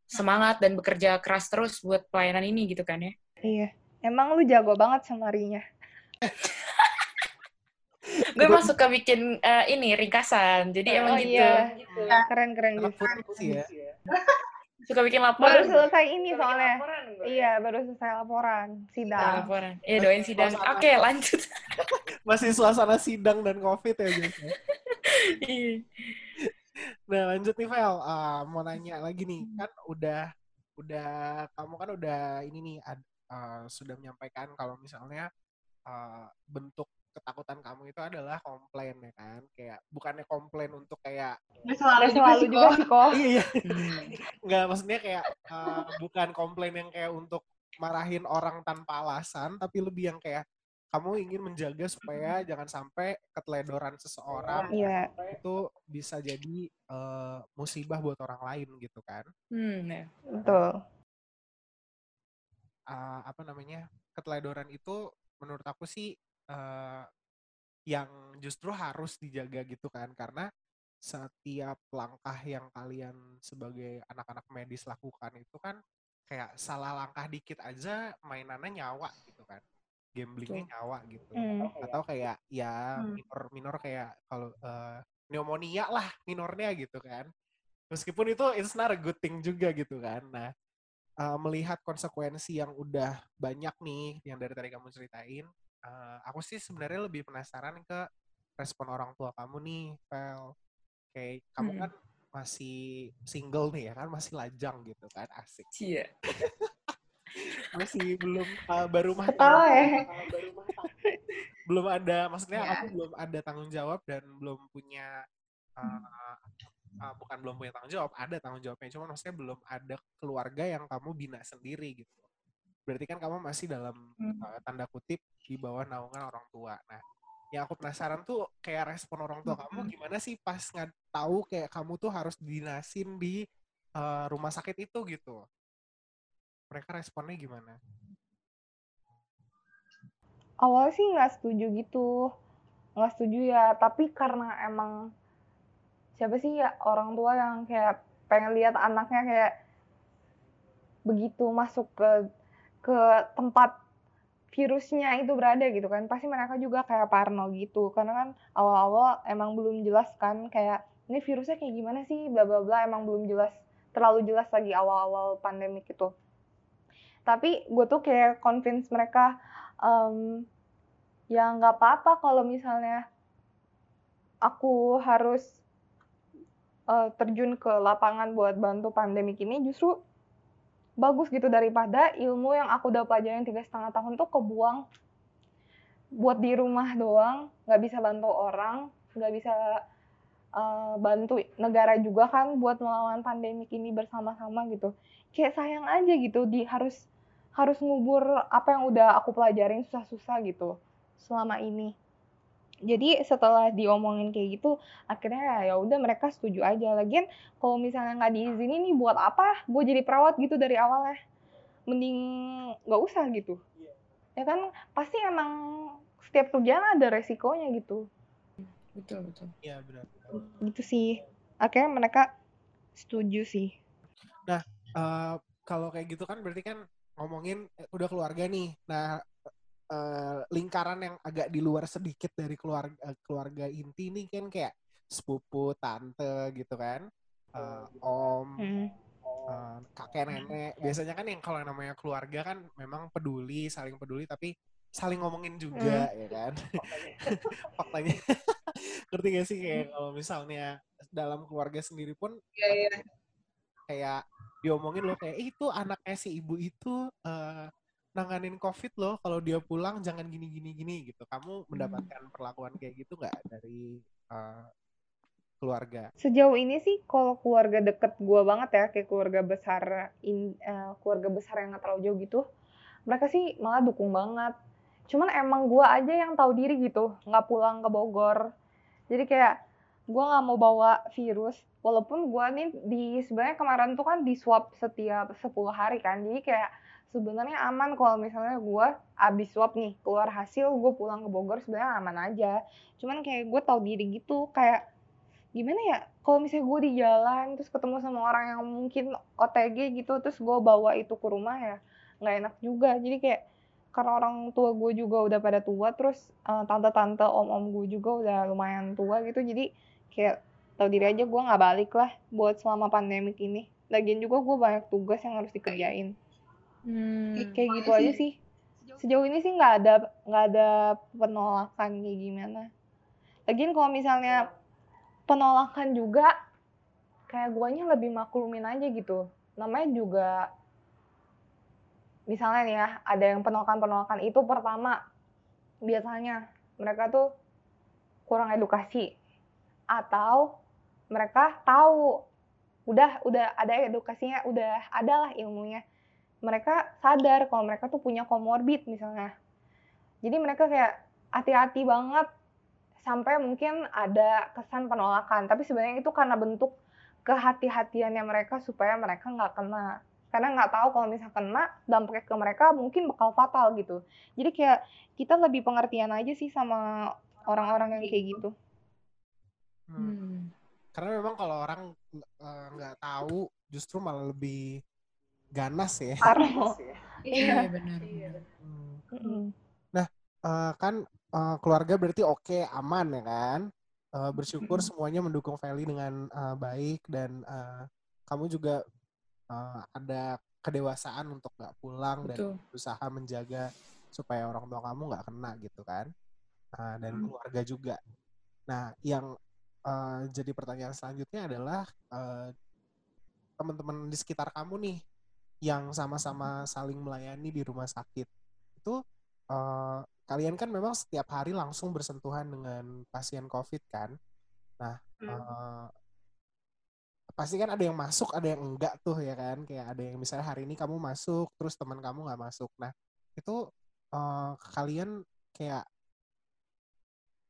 semangat dan bekerja keras terus buat pelayanan ini gitu kan ya. Iya. Emang lu jago banget sama Rinya. gue emang suka bikin uh, ini ringkasan jadi oh, emang oh, gitu. Iya, gitu keren keren gitu ya. Suka bikin laporan. Baru selesai ini suka soalnya. laporan, iya baru selesai laporan sidang. Nah, laporan. Iya doain sidang. oke okay, lanjut. Masih suasana sidang dan covid ya guys ya? iya. nah lanjut nih Vel. Uh, mau nanya lagi nih. Kan udah udah kamu kan udah ini nih uh, sudah menyampaikan kalau misalnya uh, bentuk ketakutan kamu itu adalah komplain ya kan? Kayak bukannya komplain untuk kayak selalu selalu juga sih kok. Iya nggak maksudnya kayak uh, bukan komplain yang kayak untuk marahin orang tanpa alasan tapi lebih yang kayak kamu ingin menjaga supaya jangan sampai keteledoran seseorang yeah. itu bisa jadi uh, musibah buat orang lain gitu kan? Hmm, ya. betul. Uh, apa namanya keteledoran itu menurut aku sih uh, yang justru harus dijaga gitu kan karena setiap langkah yang kalian sebagai anak-anak medis lakukan itu kan kayak salah langkah dikit aja mainannya nyawa gitu kan gamblingnya nyawa gitu mm. atau kayak ya hmm. minor minor kayak kalau uh, pneumonia lah minornya gitu kan meskipun itu it's not a good thing juga gitu kan nah uh, melihat konsekuensi yang udah banyak nih yang dari tadi kamu ceritain uh, aku sih sebenarnya lebih penasaran ke respon orang tua kamu nih, Pel. Kayak kamu hmm. kan masih single nih ya kan, masih lajang gitu kan, asik. Iya. masih belum uh, baru mah ya. baru belum ada, maksudnya yeah. aku belum ada tanggung jawab dan belum punya uh, uh, bukan belum punya tanggung jawab, ada tanggung jawabnya, cuma maksudnya belum ada keluarga yang kamu bina sendiri gitu berarti kan kamu masih dalam hmm. uh, tanda kutip di bawah naungan orang tua. Nah, yang aku penasaran tuh kayak respon orang tua hmm. kamu gimana sih pas nggak tahu kayak kamu tuh harus dinasin di uh, rumah sakit itu gitu. Mereka responnya gimana? Awalnya sih nggak setuju gitu, nggak setuju ya. Tapi karena emang siapa sih ya orang tua yang kayak pengen lihat anaknya kayak begitu masuk ke ke tempat virusnya itu berada gitu kan. Pasti mereka juga kayak parno gitu. Karena kan awal-awal emang belum jelas kan kayak ini virusnya kayak gimana sih? Bla bla bla. Emang belum jelas terlalu jelas lagi awal-awal pandemik itu. Tapi gue tuh kayak convince mereka um, ya nggak apa-apa kalau misalnya aku harus uh, terjun ke lapangan buat bantu pandemik ini. Justru bagus gitu daripada ilmu yang aku udah pelajarin tiga setengah tahun tuh kebuang. Buat di rumah doang nggak bisa bantu orang nggak bisa uh, bantu negara juga kan buat melawan pandemik ini bersama-sama gitu. Kayak sayang aja gitu di harus harus ngubur apa yang udah aku pelajarin susah-susah gitu selama ini jadi setelah diomongin kayak gitu akhirnya ya udah mereka setuju aja. Lagian kalau misalnya nggak diizinin nih buat apa? Gue jadi perawat gitu dari awalnya. Mending nggak usah gitu. Ya kan? Pasti emang setiap kerjaan ada resikonya gitu. Betul betul. Iya benar, gitu sih. Akhirnya mereka setuju sih. Nah uh, kalau kayak gitu kan berarti kan ngomongin eh, udah keluarga nih. Nah uh, lingkaran yang agak di luar sedikit dari keluarga uh, keluarga inti ini kan kayak sepupu tante gitu kan. Uh, om uh, kakek nenek. Biasanya kan yang kalau namanya keluarga kan memang peduli saling peduli tapi saling ngomongin juga mm. ya kan. Faktanya. Ngerti gak sih kayak kalau misalnya dalam keluarga sendiri pun yeah, yeah. kayak diomongin loh kayak "Eh, itu anaknya si ibu itu eh, nanganin covid loh kalau dia pulang jangan gini gini gini gitu kamu mendapatkan perlakuan kayak gitu nggak dari eh, keluarga Sejauh ini sih kalau keluarga deket gue banget ya, kayak keluarga besar in, eh, keluarga besar yang nggak terlalu jauh gitu, mereka sih malah dukung banget. Cuman emang gue aja yang tahu diri gitu, nggak pulang ke Bogor. Jadi kayak gue nggak mau bawa virus, walaupun gue nih di sebenarnya kemarin tuh kan di swab setiap 10 hari kan, jadi kayak sebenarnya aman kalau misalnya gue abis swab nih keluar hasil gue pulang ke Bogor sebenarnya aman aja. Cuman kayak gue tahu diri gitu, kayak gimana ya kalau misalnya gue di jalan terus ketemu sama orang yang mungkin OTG gitu terus gue bawa itu ke rumah ya nggak enak juga. Jadi kayak karena orang tua gue juga udah pada tua terus eh, tante-tante om-om gue juga udah lumayan tua gitu. Jadi kayak tahu diri aja gue nggak balik lah buat selama pandemik ini. Lagian juga gue banyak tugas yang harus dikerjain Hmm. Kayak- gitu aja sih sejauh ini sih nggak ada nggak ada penolakan kayak gimana. Lagian kalau misalnya penolakan juga kayak guanya lebih maklumin aja gitu. Namanya juga misalnya nih ya ada yang penolakan-penolakan itu pertama biasanya mereka tuh kurang edukasi. Atau mereka tahu udah udah ada edukasinya udah ada lah ilmunya mereka sadar kalau mereka tuh punya komorbid misalnya. Jadi mereka kayak hati-hati banget sampai mungkin ada kesan penolakan. Tapi sebenarnya itu karena bentuk kehati-hatiannya mereka supaya mereka nggak kena. Karena nggak tahu kalau misalnya kena dampaknya ke mereka mungkin bakal fatal gitu. Jadi kayak kita lebih pengertian aja sih sama orang-orang yang kayak gitu. Hmm. Hmm. karena memang kalau orang nggak tahu justru malah lebih ganas ya Parno. Iya, Iya. benar. benar. Hmm. Mm-mm. Eh, kan eh, keluarga berarti oke aman ya kan Eh, bersyukur semuanya mendukung Feli dengan eh, baik dan eh, kamu juga eh, ada kedewasaan untuk nggak pulang dan Betul. berusaha menjaga supaya orang tua kamu nggak kena gitu kan Eh, dan Hmm. keluarga juga nah yang eh, jadi pertanyaan selanjutnya adalah eh, teman-teman di sekitar kamu nih yang sama-sama saling melayani di rumah sakit itu eh, kalian kan memang setiap hari langsung bersentuhan dengan pasien COVID kan. Nah, eh, pasti kan ada yang masuk, ada yang enggak tuh ya kan. Kayak ada yang misalnya hari ini kamu masuk, terus teman kamu nggak masuk. Nah, itu eh, kalian kayak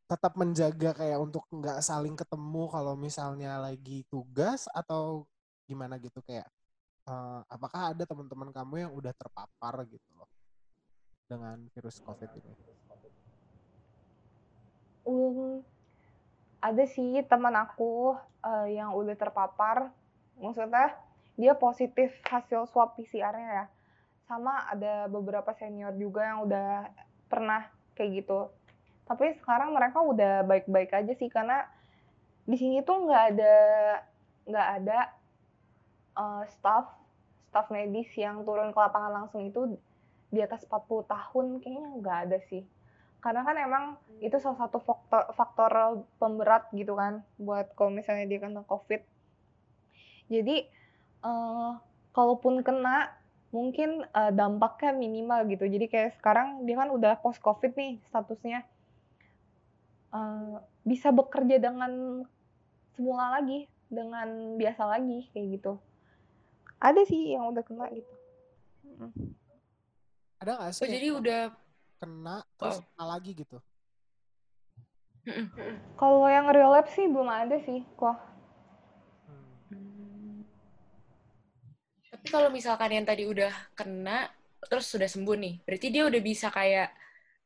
tetap menjaga kayak untuk nggak saling ketemu kalau misalnya lagi tugas atau gimana gitu kayak eh, apakah ada teman-teman kamu yang udah terpapar gitu loh dengan virus COVID ini? Um, ada sih teman aku eh, yang udah terpapar, maksudnya dia positif hasil swab PCR-nya ya. Sama ada beberapa senior juga yang udah pernah kayak gitu. Tapi sekarang mereka udah baik-baik aja sih karena di sini tuh nggak ada nggak ada eh, staff staff medis yang turun ke lapangan langsung itu di atas 40 tahun kayaknya nggak ada sih. Karena kan emang itu salah satu faktor faktor pemberat gitu kan buat kalau misalnya dia kena COVID. Jadi eh, kalaupun kena mungkin eh, dampaknya minimal gitu. Jadi kayak sekarang dia kan udah post COVID nih statusnya Eh, bisa bekerja dengan semula lagi, dengan biasa lagi kayak gitu. Ada sih yang udah kena gitu. Mm. Ada nggak sih Oh, jadi udah kena terus Oh. kena lagi gitu? Kalau yang relapse sih belum ada sih, kok. Hmm. Tapi kalau misalkan yang tadi udah kena terus sudah sembuh nih, berarti dia udah bisa kayak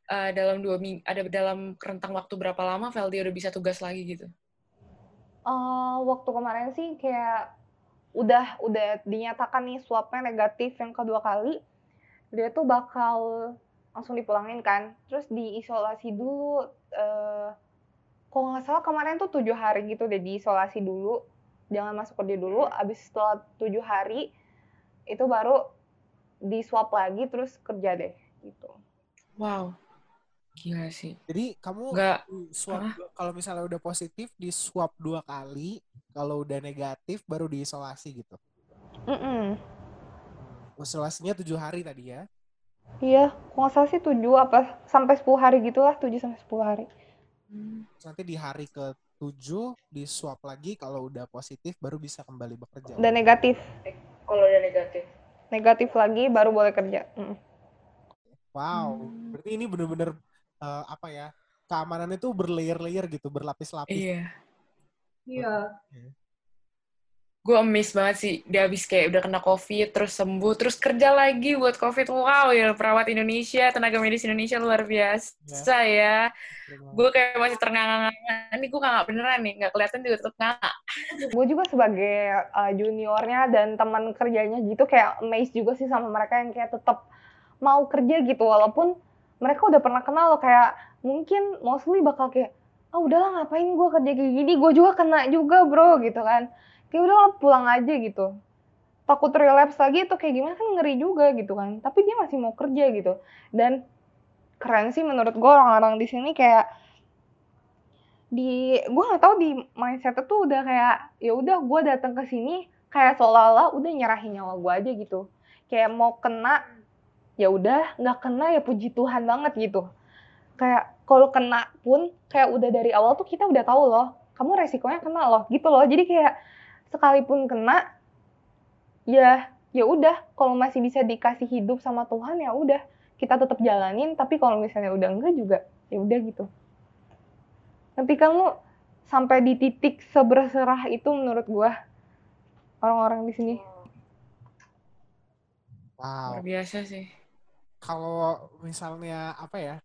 eh, dalam dua minggu, ada dalam rentang waktu berapa lama Vel dia udah bisa tugas lagi gitu? Eh, waktu kemarin sih kayak udah udah dinyatakan nih swabnya negatif yang kedua kali, dia tuh bakal langsung dipulangin kan, terus diisolasi dulu. eh kalau nggak salah kemarin tuh tujuh hari gitu deh diisolasi dulu, jangan masuk kerja dulu. Abis setelah tujuh hari itu baru di swab lagi terus kerja deh gitu. Wow, gila sih. Jadi kamu Nggak, swab kalau misalnya udah positif di swab dua kali, kalau udah negatif baru diisolasi gitu. Mm-mm. Isolasinya tujuh hari tadi ya. Iya, nggak salah sih 7 apa sampai 10 hari gitulah, 7 sampai 10 hari. Terus nanti di hari ke-7 di swab lagi kalau udah positif baru bisa kembali bekerja. Dan negatif. Kalau udah negatif. Negatif lagi baru boleh kerja. Mm. Wow, berarti ini bener-bener eh, apa ya? Keamanannya tuh berlayer-layer gitu, berlapis-lapis. Iya. Iya. Gue amazed banget sih. Dia habis kayak udah kena COVID, terus sembuh, terus kerja lagi buat COVID. Wow, ya perawat Indonesia, tenaga medis Indonesia luar biasa ya. Gue kayak masih ternganga-nganga. Ini gue nggak beneran nih, nggak kelihatan juga tetap nganga. Gue juga sebagai uh, juniornya dan teman kerjanya gitu kayak amazed juga sih sama mereka yang kayak tetap mau kerja gitu walaupun mereka udah pernah kenal loh kayak mungkin mostly bakal kayak ah udahlah ngapain gue kerja kayak gini? Gue juga kena juga bro gitu kan. Kayak udahlah pulang aja gitu. Takut relapse lagi itu kayak gimana kan ngeri juga gitu kan. Tapi dia masih mau kerja gitu. Dan keren sih menurut gue orang-orang di sini kayak di gue nggak tahu di mindset tuh udah kayak ya udah gue datang ke sini kayak seolah-olah udah nyerahin nyawa gue aja gitu. Kayak mau kena ya udah nggak kena ya puji Tuhan banget gitu. Kayak kalau kena pun kayak udah dari awal tuh kita udah tahu loh kamu resikonya kena loh gitu loh. Jadi kayak sekalipun kena ya ya udah. Kalau masih bisa dikasih hidup sama Tuhan ya udah. Kita tetap jalanin tapi kalau misalnya udah enggak juga ya udah gitu. Tapi kamu sampai di titik seberserah itu menurut gua orang-orang di sini. Wow. Luar biasa sih. Kalau misalnya apa ya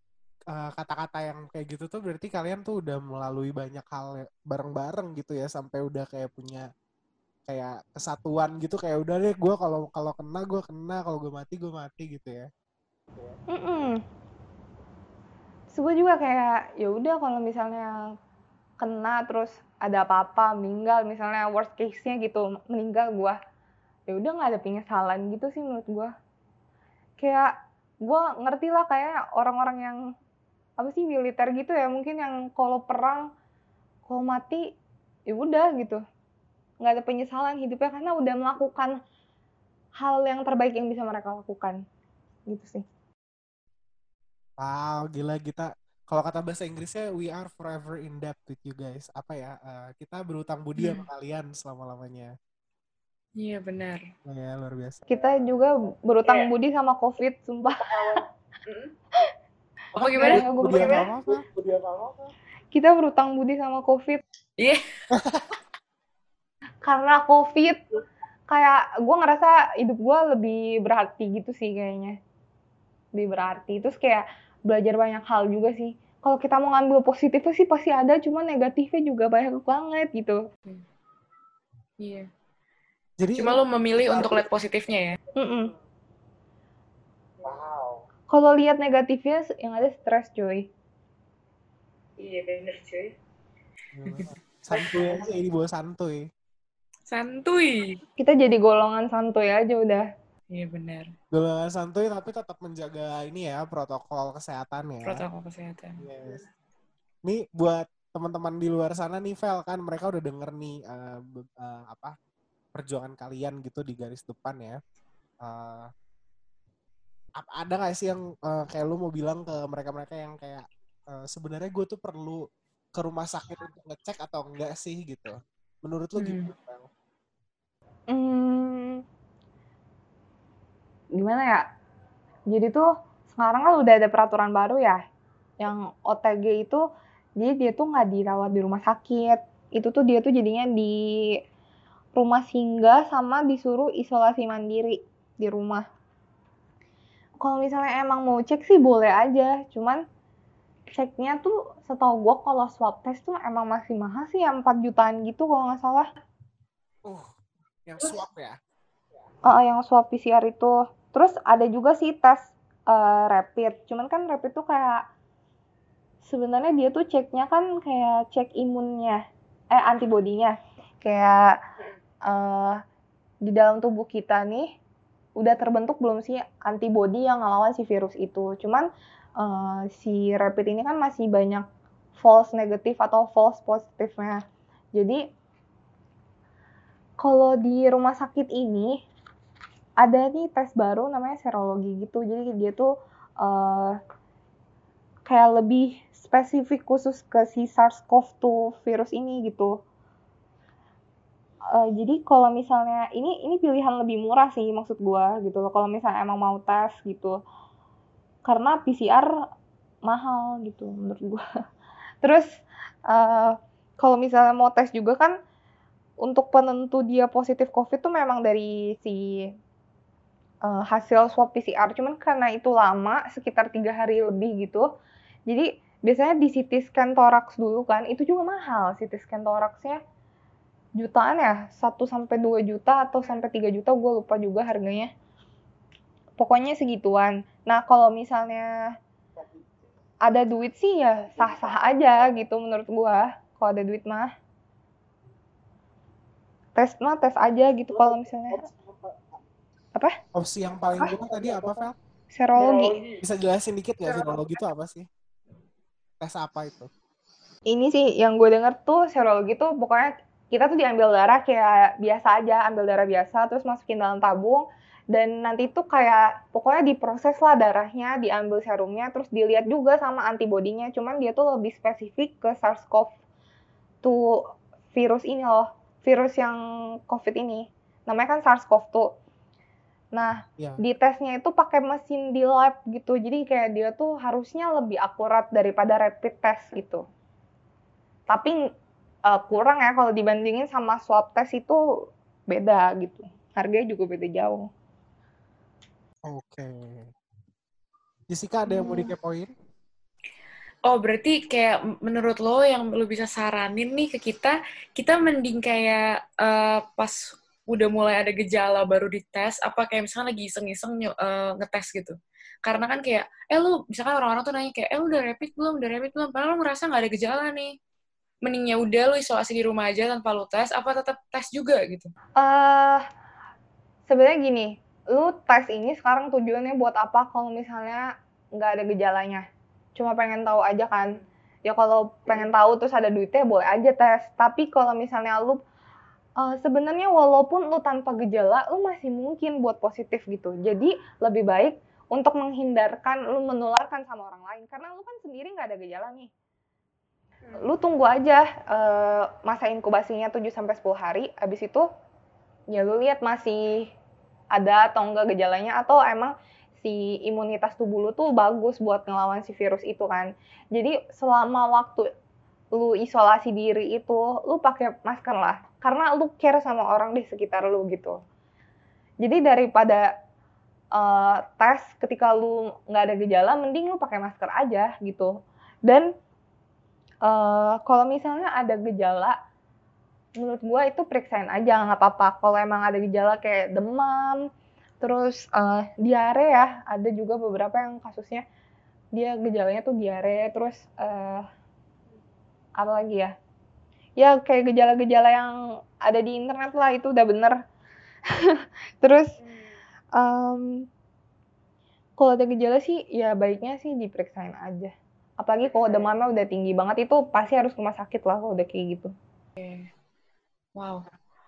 eh, kata-kata yang kayak gitu tuh berarti kalian tuh udah melalui banyak hal ya- bareng-bareng gitu ya sampai udah kayak punya kayak kesatuan gitu kayak udah deh gue kalau kalau kena gue kena kalau gue mati gue mati gitu ya. Terus gue juga kayak ya udah kalau misalnya kena terus ada apa-apa meninggal misalnya worst case-nya gitu meninggal gue ya udah nggak ada penyesalan gitu sih menurut gue kayak gue ngerti lah kayak orang-orang yang apa sih militer gitu ya mungkin yang kalau perang kalau mati ya udah gitu nggak ada penyesalan hidupnya karena udah melakukan hal yang terbaik yang bisa mereka lakukan gitu sih Wow, gila kita. Kalau kata bahasa Inggrisnya, we are forever in debt with you guys. Apa ya? eh, kita berutang budi sama kalian selama-lamanya. Iya benar. Oh ya, luar biasa. kita juga berutang budi sama covid sumpah Apa gimana? Ya, Budi pikir- apa-apa? kita berutang budi sama covid Iya. karena covid kayak gue ngerasa hidup gue lebih berarti gitu sih kayaknya lebih berarti terus kayak belajar banyak hal juga sih kalau kita mau ngambil positifnya sih pasti ada cuman negatifnya juga banyak banget gitu Iya. Jadi Cuma lo memilih untuk lihat positifnya ya. Mm-mm. kalau lihat negatifnya yang ada stres cuy Iya benar cuy. santuy aja ini bawa santuy. Santuy. kita jadi golongan santuy aja udah Iya benar. Golongan santuy tapi tetap menjaga ini ya protokol kesehatan ya. Protokol kesehatan. Yes. Nih buat teman-teman di luar sana nih Vel kan mereka udah denger nih be- eh, apa perjuangan kalian gitu di garis depan ya. Ap- ada nggak sih yang eh, kayak lu mau bilang ke mereka-mereka yang kayak eh, sebenarnya gue tuh perlu ke rumah sakit untuk ngecek atau enggak sih gitu. Menurut lu Hmm. gimana? Hmm, gimana ya? Jadi tuh sekarang kan udah ada peraturan baru ya, yang OTG itu, jadi dia tuh nggak dirawat di rumah sakit. Itu tuh dia tuh jadinya di rumah singgah sama disuruh isolasi mandiri di rumah. Kalau misalnya emang mau cek sih boleh aja, cuman ceknya tuh setahu gua kalau swab test tuh emang masih mahal sih, yang 4 jutaan gitu kalau nggak salah. Uh, yang swab ya. Heeh, yang swab PCR itu. Terus ada juga sih tes eh, rapid. Cuman kan rapid tuh kayak sebenarnya dia tuh ceknya kan kayak cek imunnya, eh antibodinya. Kayak eh, di dalam tubuh kita nih udah terbentuk belum sih antibodi yang ngelawan si virus itu. Cuman eh, si rapid ini kan masih banyak false negatif atau false positifnya. Jadi kalau di rumah sakit ini ada nih tes baru namanya serologi gitu. Jadi dia tuh uh, kayak lebih spesifik khusus ke si SARS-CoV-2 virus ini gitu. Uh, jadi kalau misalnya ini ini pilihan lebih murah sih maksud gua gitu loh. Kalau misalnya emang mau tes gitu. Karena PCR mahal gitu menurut gua. Terus uh, kalau misalnya mau tes juga kan untuk penentu dia positif COVID tuh memang dari si uh, hasil swab PCR. Cuman karena itu lama, sekitar tiga hari lebih gitu. Jadi biasanya di CT scan toraks dulu kan, itu juga mahal CT scan toraksnya jutaan ya, 1 sampai 2 juta atau sampai 3 juta, gue lupa juga harganya. Pokoknya segituan. Nah, kalau misalnya ada duit sih ya sah-sah aja gitu menurut gue. Kalau ada duit mah tes mah tes aja gitu kalau misalnya apa opsi yang paling murah tadi apa Vel? serologi bisa jelasin dikit nggak serologi itu apa sih tes apa itu ini sih yang gue denger tuh serologi tuh pokoknya kita tuh diambil darah kayak biasa aja ambil darah biasa terus masukin dalam tabung dan nanti tuh kayak pokoknya diproses lah darahnya diambil serumnya terus dilihat juga sama antibodinya cuman dia tuh lebih spesifik ke SARS-CoV tuh virus ini loh virus yang COVID ini. Namanya kan SARS-CoV-2. Nah, yeah. di tesnya itu pakai mesin di lab gitu. Jadi kayak dia tuh harusnya lebih akurat daripada rapid test gitu. Tapi uh, kurang ya kalau dibandingin sama swab test itu beda gitu. Harganya juga beda jauh. Oke. Okay. Jessica ada yang mau hmm. dikepoin? Oh, berarti kayak menurut lo yang lo bisa saranin nih ke kita, kita mending kayak uh, pas udah mulai ada gejala baru dites, apa kayak misalnya lagi iseng-iseng uh, ngetes gitu. Karena kan kayak, eh lu, misalkan orang-orang tuh nanya kayak, eh lu udah rapid belum, udah rapid belum, padahal lu ngerasa nggak ada gejala nih. Mendingnya udah lu isolasi di rumah aja tanpa lu tes, apa tetap tes juga gitu? Uh, sebenarnya gini, lu tes ini sekarang tujuannya buat apa kalau misalnya nggak ada gejalanya? cuma pengen tahu aja kan? Ya kalau pengen tahu terus ada duitnya boleh aja tes. Tapi kalau misalnya lu uh, sebenarnya walaupun lu tanpa gejala lu masih mungkin buat positif gitu. Jadi lebih baik untuk menghindarkan lu menularkan sama orang lain. Karena lu kan sendiri nggak ada gejala nih lu tunggu aja uh, masa inkubasinya 7 sampai 10 hari habis itu ya lu lihat masih ada atau enggak gejalanya atau emang si imunitas tubuh lu tuh bagus buat ngelawan si virus itu kan. Jadi selama waktu lu isolasi diri itu, lu pakai masker lah. Karena lu care sama orang di sekitar lu gitu. Jadi daripada uh, tes ketika lu nggak ada gejala, mending lu pakai masker aja gitu. Dan uh, kalau misalnya ada gejala, menurut gua itu periksain aja nggak apa-apa. Kalau emang ada gejala kayak demam, Terus uh, diare ya, ada juga beberapa yang kasusnya dia gejalanya tuh diare, terus uh, apa lagi ya? Ya kayak gejala-gejala yang ada di internet lah itu udah bener. terus um, kalau ada gejala sih ya baiknya sih diperiksain aja. Apalagi kalau demamnya udah tinggi banget itu pasti harus ke rumah sakit lah kalau udah kayak gitu. Wow.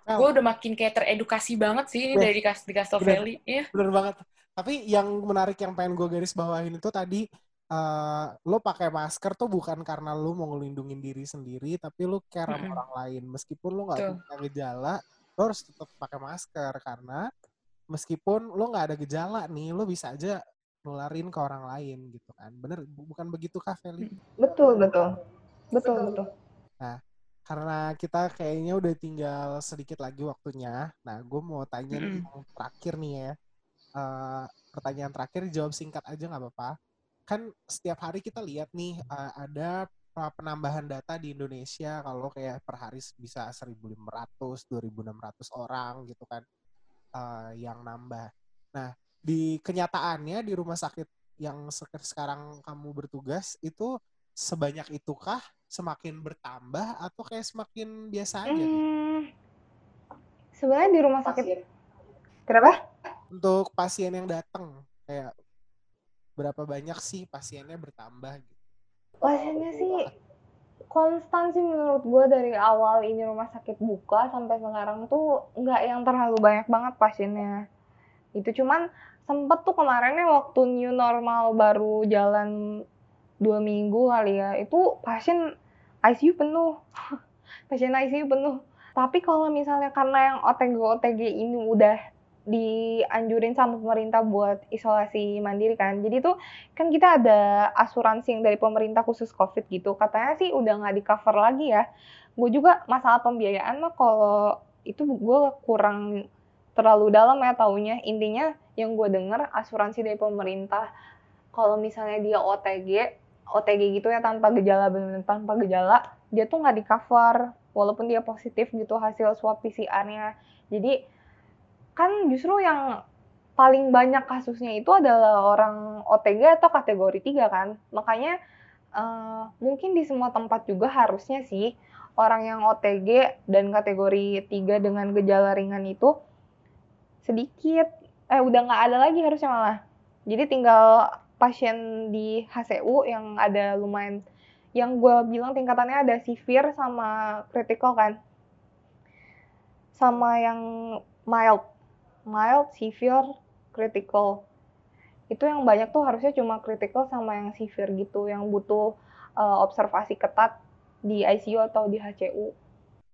Oh. Gue udah makin kayak teredukasi banget sih ini dari di Castle Valley. Iya. Bener banget. Tapi yang menarik yang pengen gue garis bawahin itu tadi uh, lo pakai masker tuh bukan karena lo mau ngelindungin diri sendiri, tapi lo care sama orang lain. Meskipun lo nggak punya gejala, lo harus tetap pakai masker karena meskipun lo nggak ada gejala nih, lo bisa aja nularin ke orang lain gitu kan. Bener, bukan begitu kah, Feli? Betul, betul. Betul, betul. Nah, karena kita kayaknya udah tinggal sedikit lagi waktunya. Nah, gue mau tanya mm -hmm. yang terakhir nih ya. Uh, pertanyaan terakhir jawab singkat aja nggak apa-apa. Kan setiap hari kita lihat nih uh, ada penambahan data di Indonesia kalau kayak per hari bisa 1.500, 2.600 orang gitu kan uh, yang nambah. Nah, di kenyataannya di rumah sakit yang sekarang kamu bertugas itu sebanyak itukah semakin bertambah atau kayak semakin biasa aja? Hmm, sebenarnya di rumah sakit. Pasien. Kenapa? Untuk pasien yang datang kayak berapa banyak sih pasiennya bertambah gitu? Pasiennya sih konstan sih menurut gue dari awal ini rumah sakit buka sampai sekarang tuh nggak yang terlalu banyak banget pasiennya. Itu cuman sempet tuh kemarinnya waktu new normal baru jalan dua minggu kali ya, itu pasien ICU penuh. pasien ICU penuh. Tapi kalau misalnya karena yang OTG-OTG ini udah dianjurin sama pemerintah buat isolasi mandiri kan. Jadi tuh kan kita ada asuransi yang dari pemerintah khusus COVID gitu. Katanya sih udah nggak di cover lagi ya. Gue juga masalah pembiayaan mah kalau itu gue kurang terlalu dalam ya taunya. Intinya yang gue denger asuransi dari pemerintah kalau misalnya dia OTG, OTG gitu ya tanpa gejala benar tanpa gejala, dia tuh nggak di cover walaupun dia positif gitu hasil swab PCR-nya. Jadi kan justru yang paling banyak kasusnya itu adalah orang OTG atau kategori 3 kan. Makanya uh, mungkin di semua tempat juga harusnya sih orang yang OTG dan kategori 3 dengan gejala ringan itu sedikit eh udah nggak ada lagi harusnya malah. Jadi tinggal pasien di HCU yang ada lumayan yang gue bilang tingkatannya ada severe sama critical kan sama yang mild mild, severe, critical. Itu yang banyak tuh harusnya cuma critical sama yang severe gitu, yang butuh uh, observasi ketat di ICU atau di HCU.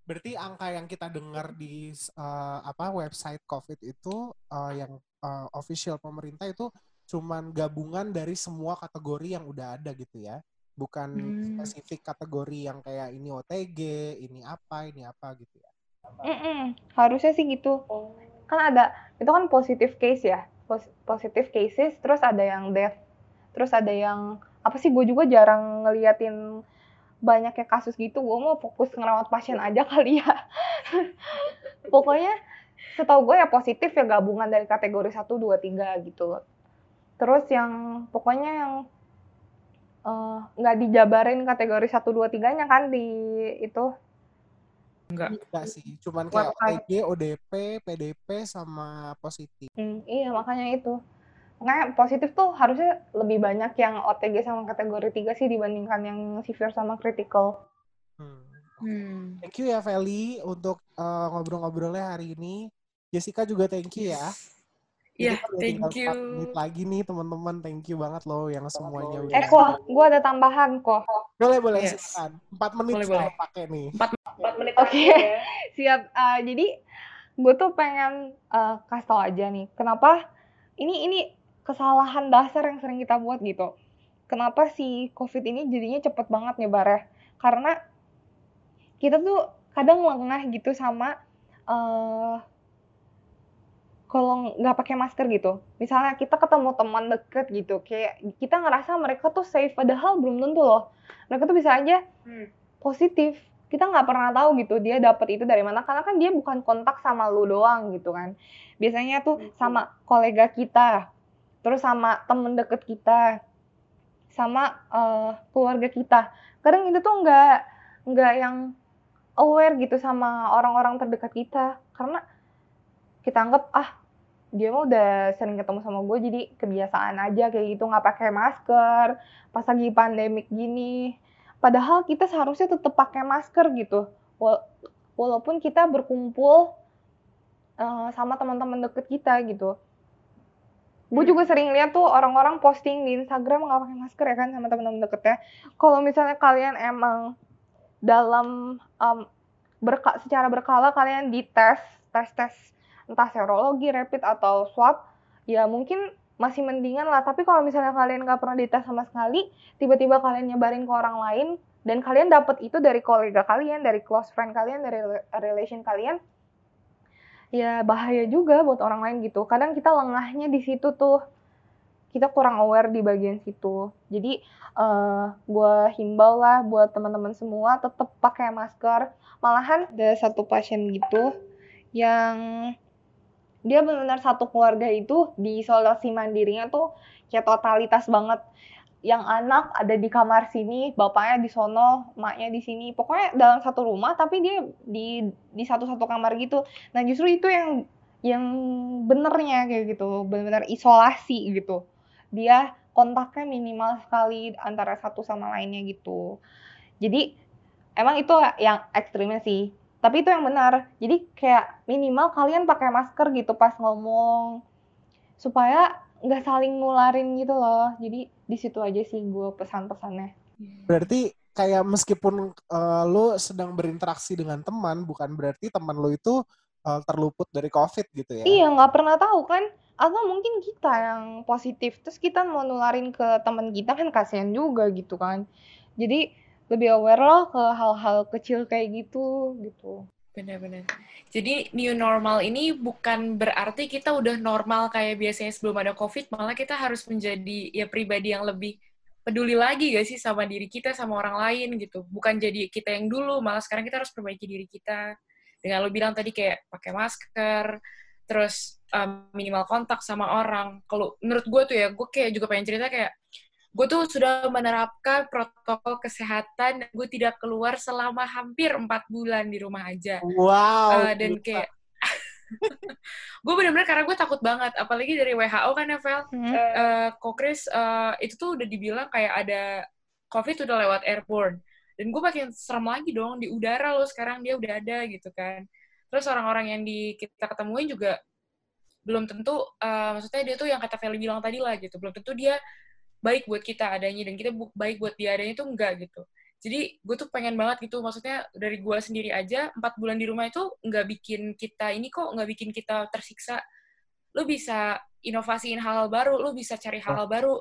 Berarti angka yang kita dengar di uh, apa website COVID itu uh, yang uh, official pemerintah itu cuman gabungan dari semua kategori yang udah ada gitu ya. Bukan hmm. spesifik kategori yang kayak ini OTG, ini apa, ini apa gitu ya. Mm -mm, harusnya sih gitu. Oh kan ada itu kan positif case ya positif cases terus ada yang death terus ada yang apa sih gue juga jarang ngeliatin banyaknya kasus gitu gue mau fokus ngerawat pasien aja kali ya pokoknya setahu gue ya positif ya gabungan dari kategori 1, 2, 3 gitu terus yang pokoknya yang eh, nggak uh, dijabarin kategori 1, 2, 3 nya kan di itu Enggak. Enggak sih, cuman kayak OTG, ODP, PDP sama positif. Hmm, iya, makanya itu. Makanya positif tuh harusnya lebih banyak yang OTG sama kategori 3 sih dibandingkan yang severe sama critical. Hmm. Hmm. Thank you ya Feli untuk uh, ngobrol-ngobrolnya hari ini. Jessica juga thank you ya. Iya, yeah, thank you. menit lagi nih teman-teman, thank you banget loh yang semuanya udah. Eh kok, gue ada tambahan kok. Boleh boleh yes. silakan. Empat menit boleh, boleh. pakai nih. Empat, empat menit. Oke, okay. ya. siap. Uh, jadi gue tuh pengen uh, kasih tau aja nih, kenapa ini ini kesalahan dasar yang sering kita buat gitu. Kenapa si COVID ini jadinya cepet banget nyebar ya? Karena kita tuh kadang lengah gitu sama uh, kalau nggak pakai masker gitu, misalnya kita ketemu teman deket gitu, kayak kita ngerasa mereka tuh safe, padahal belum tentu loh. Mereka tuh bisa aja hmm. positif. Kita nggak pernah tahu gitu dia dapat itu dari mana, karena kan dia bukan kontak sama lu doang gitu kan. Biasanya tuh sama kolega kita, terus sama temen deket kita, sama uh, keluarga kita. Kadang itu tuh nggak nggak yang aware gitu sama orang-orang terdekat kita, karena kita anggap ah dia mah udah sering ketemu sama gue jadi kebiasaan aja kayak gitu. Nggak pakai masker pas lagi pandemik gini. Padahal kita seharusnya tetap pakai masker gitu. Walaupun kita berkumpul uh, sama teman-teman deket kita gitu gue juga sering lihat tuh orang-orang posting di Instagram nggak pakai masker ya kan sama teman-teman deketnya kalau misalnya kalian emang dalam um, berka secara berkala kalian dites tes tes entah serologi, rapid atau swab, ya mungkin masih mendingan lah. Tapi kalau misalnya kalian nggak pernah dites sama sekali, tiba-tiba kalian nyebarin ke orang lain, dan kalian dapat itu dari kolega kalian, dari close friend kalian, dari relation kalian, ya bahaya juga buat orang lain gitu. Kadang kita lengahnya di situ tuh, kita kurang aware di bagian situ. Jadi uh, eh, gue himbau lah buat teman-teman semua tetap pakai masker. Malahan ada satu pasien gitu yang dia benar-benar satu keluarga itu di isolasi mandirinya tuh kayak totalitas banget yang anak ada di kamar sini, bapaknya di sono, maknya di sini. Pokoknya dalam satu rumah tapi dia di di satu-satu kamar gitu. Nah, justru itu yang yang benernya kayak gitu, benar-benar isolasi gitu. Dia kontaknya minimal sekali antara satu sama lainnya gitu. Jadi emang itu yang ekstrimnya sih tapi itu yang benar jadi kayak minimal kalian pakai masker gitu pas ngomong supaya nggak saling nularin gitu loh jadi di situ aja sih gue pesan-pesannya. Berarti kayak meskipun uh, lo sedang berinteraksi dengan teman, bukan berarti teman lo itu uh, terluput dari COVID gitu ya? iya nggak pernah tahu kan? Atau mungkin kita yang positif terus kita mau nularin ke teman kita kan kasihan juga gitu kan. Jadi lebih aware lah ke hal-hal kecil kayak gitu gitu Benar-benar. Jadi new normal ini bukan berarti kita udah normal kayak biasanya sebelum ada COVID, malah kita harus menjadi ya pribadi yang lebih peduli lagi gak sih sama diri kita, sama orang lain gitu. Bukan jadi kita yang dulu, malah sekarang kita harus perbaiki diri kita. Dengan lo bilang tadi kayak pakai masker, terus um, minimal kontak sama orang. Kalau menurut gue tuh ya, gue kayak juga pengen cerita kayak gue tuh sudah menerapkan protokol kesehatan gue tidak keluar selama hampir empat bulan di rumah aja Wow. Uh, dan kayak gue bener-bener karena gue takut banget apalagi dari WHO kan ya Vel Hmm. uh, Kokris uh, itu tuh udah dibilang kayak ada COVID udah lewat airborne dan gue makin serem lagi dong di udara loh sekarang dia udah ada gitu kan terus orang-orang yang di kita ketemuin juga belum tentu uh, maksudnya dia tuh yang kata Feli bilang tadi lah gitu belum tentu dia baik buat kita adanya dan kita baik buat dia adanya tuh enggak gitu. Jadi gue tuh pengen banget gitu maksudnya dari gue sendiri aja empat bulan di rumah itu nggak bikin kita ini kok nggak bikin kita tersiksa. Lu bisa inovasiin hal-hal baru lu bisa cari hal-hal baru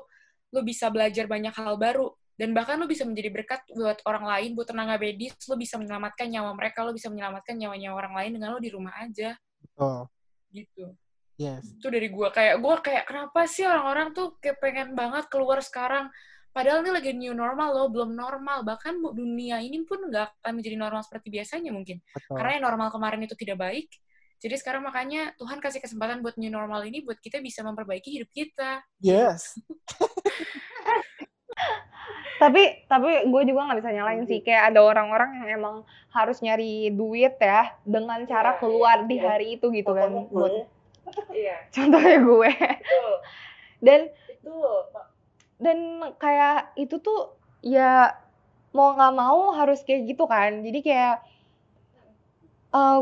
lu bisa belajar banyak hal baru dan bahkan lu bisa menjadi berkat buat orang lain buat tenaga medis lu bisa menyelamatkan nyawa mereka lu bisa menyelamatkan nyawa-nyawa orang lain dengan lu di rumah aja. Oh, gitu yes. itu dari gua. Kayak gua kayak kenapa sih orang-orang tuh kayak pengen banget keluar sekarang? Padahal ini lagi new normal loh belum normal. Bahkan bu- dunia ini pun nggak akan menjadi normal seperti biasanya mungkin. Betul. karena yang normal kemarin itu tidak baik. Jadi sekarang makanya Tuhan kasih kesempatan buat new normal ini buat kita bisa memperbaiki hidup kita. Yes. tapi tapi gue juga nggak bisa nyalain sih. Kayak ada orang-orang yang emang harus nyari duit ya dengan cara keluar di hari itu gitu kan buat iya. Contohnya gue. Betul. Dan betul dan kayak itu tuh ya mau nggak mau harus kayak gitu kan. Jadi kayak eh,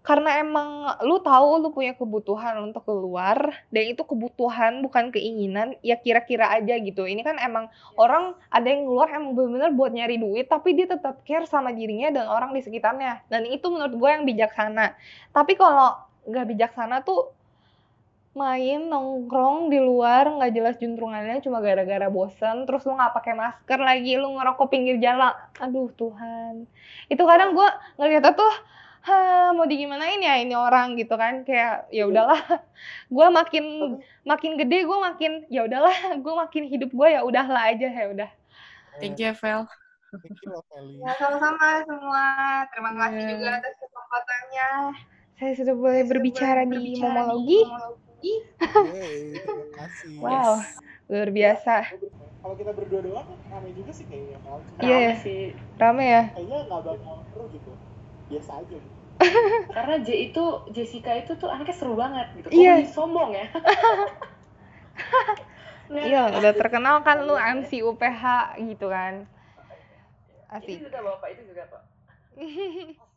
karena emang lu tahu lu punya kebutuhan untuk keluar dan itu kebutuhan bukan keinginan ya kira-kira aja gitu. Ini kan emang orang ada yang keluar emang bener-bener buat nyari duit tapi dia tetap care sama dirinya dan orang di sekitarnya. Dan itu menurut gue yang bijaksana. Tapi kalau nggak bijaksana tuh main nongkrong di luar nggak jelas juntrungannya cuma gara-gara bosen terus lu nggak pakai masker lagi lu ngerokok pinggir jalan. Aduh Tuhan. Itu kadang gue ngeliatnya tuh ha mau digimanain ya ini orang gitu kan. Kayak ya udahlah. Gue makin makin gede gue makin ya udahlah gue makin hidup gue ya udahlah aja ya udah. Thank you Vel. Thank you, ya sama-sama semua. Terima kasih Ya. juga atas kesempatannya. Saya sudah boleh berbicara, di momologi Yeay, terima kasih. wow luar biasa Kalau kita berdua doang, rame juga sih kayaknya. Iya, ya. sih rame ya Kayaknya nggak bakal seru gitu. Biasa aja gitu. karena J itu Jessica itu tuh anaknya seru banget gitu Iya. Kok sombong ya Iya, udah terkenal kan lu MC UPH gitu kan. Asik. juga bapak itu juga pak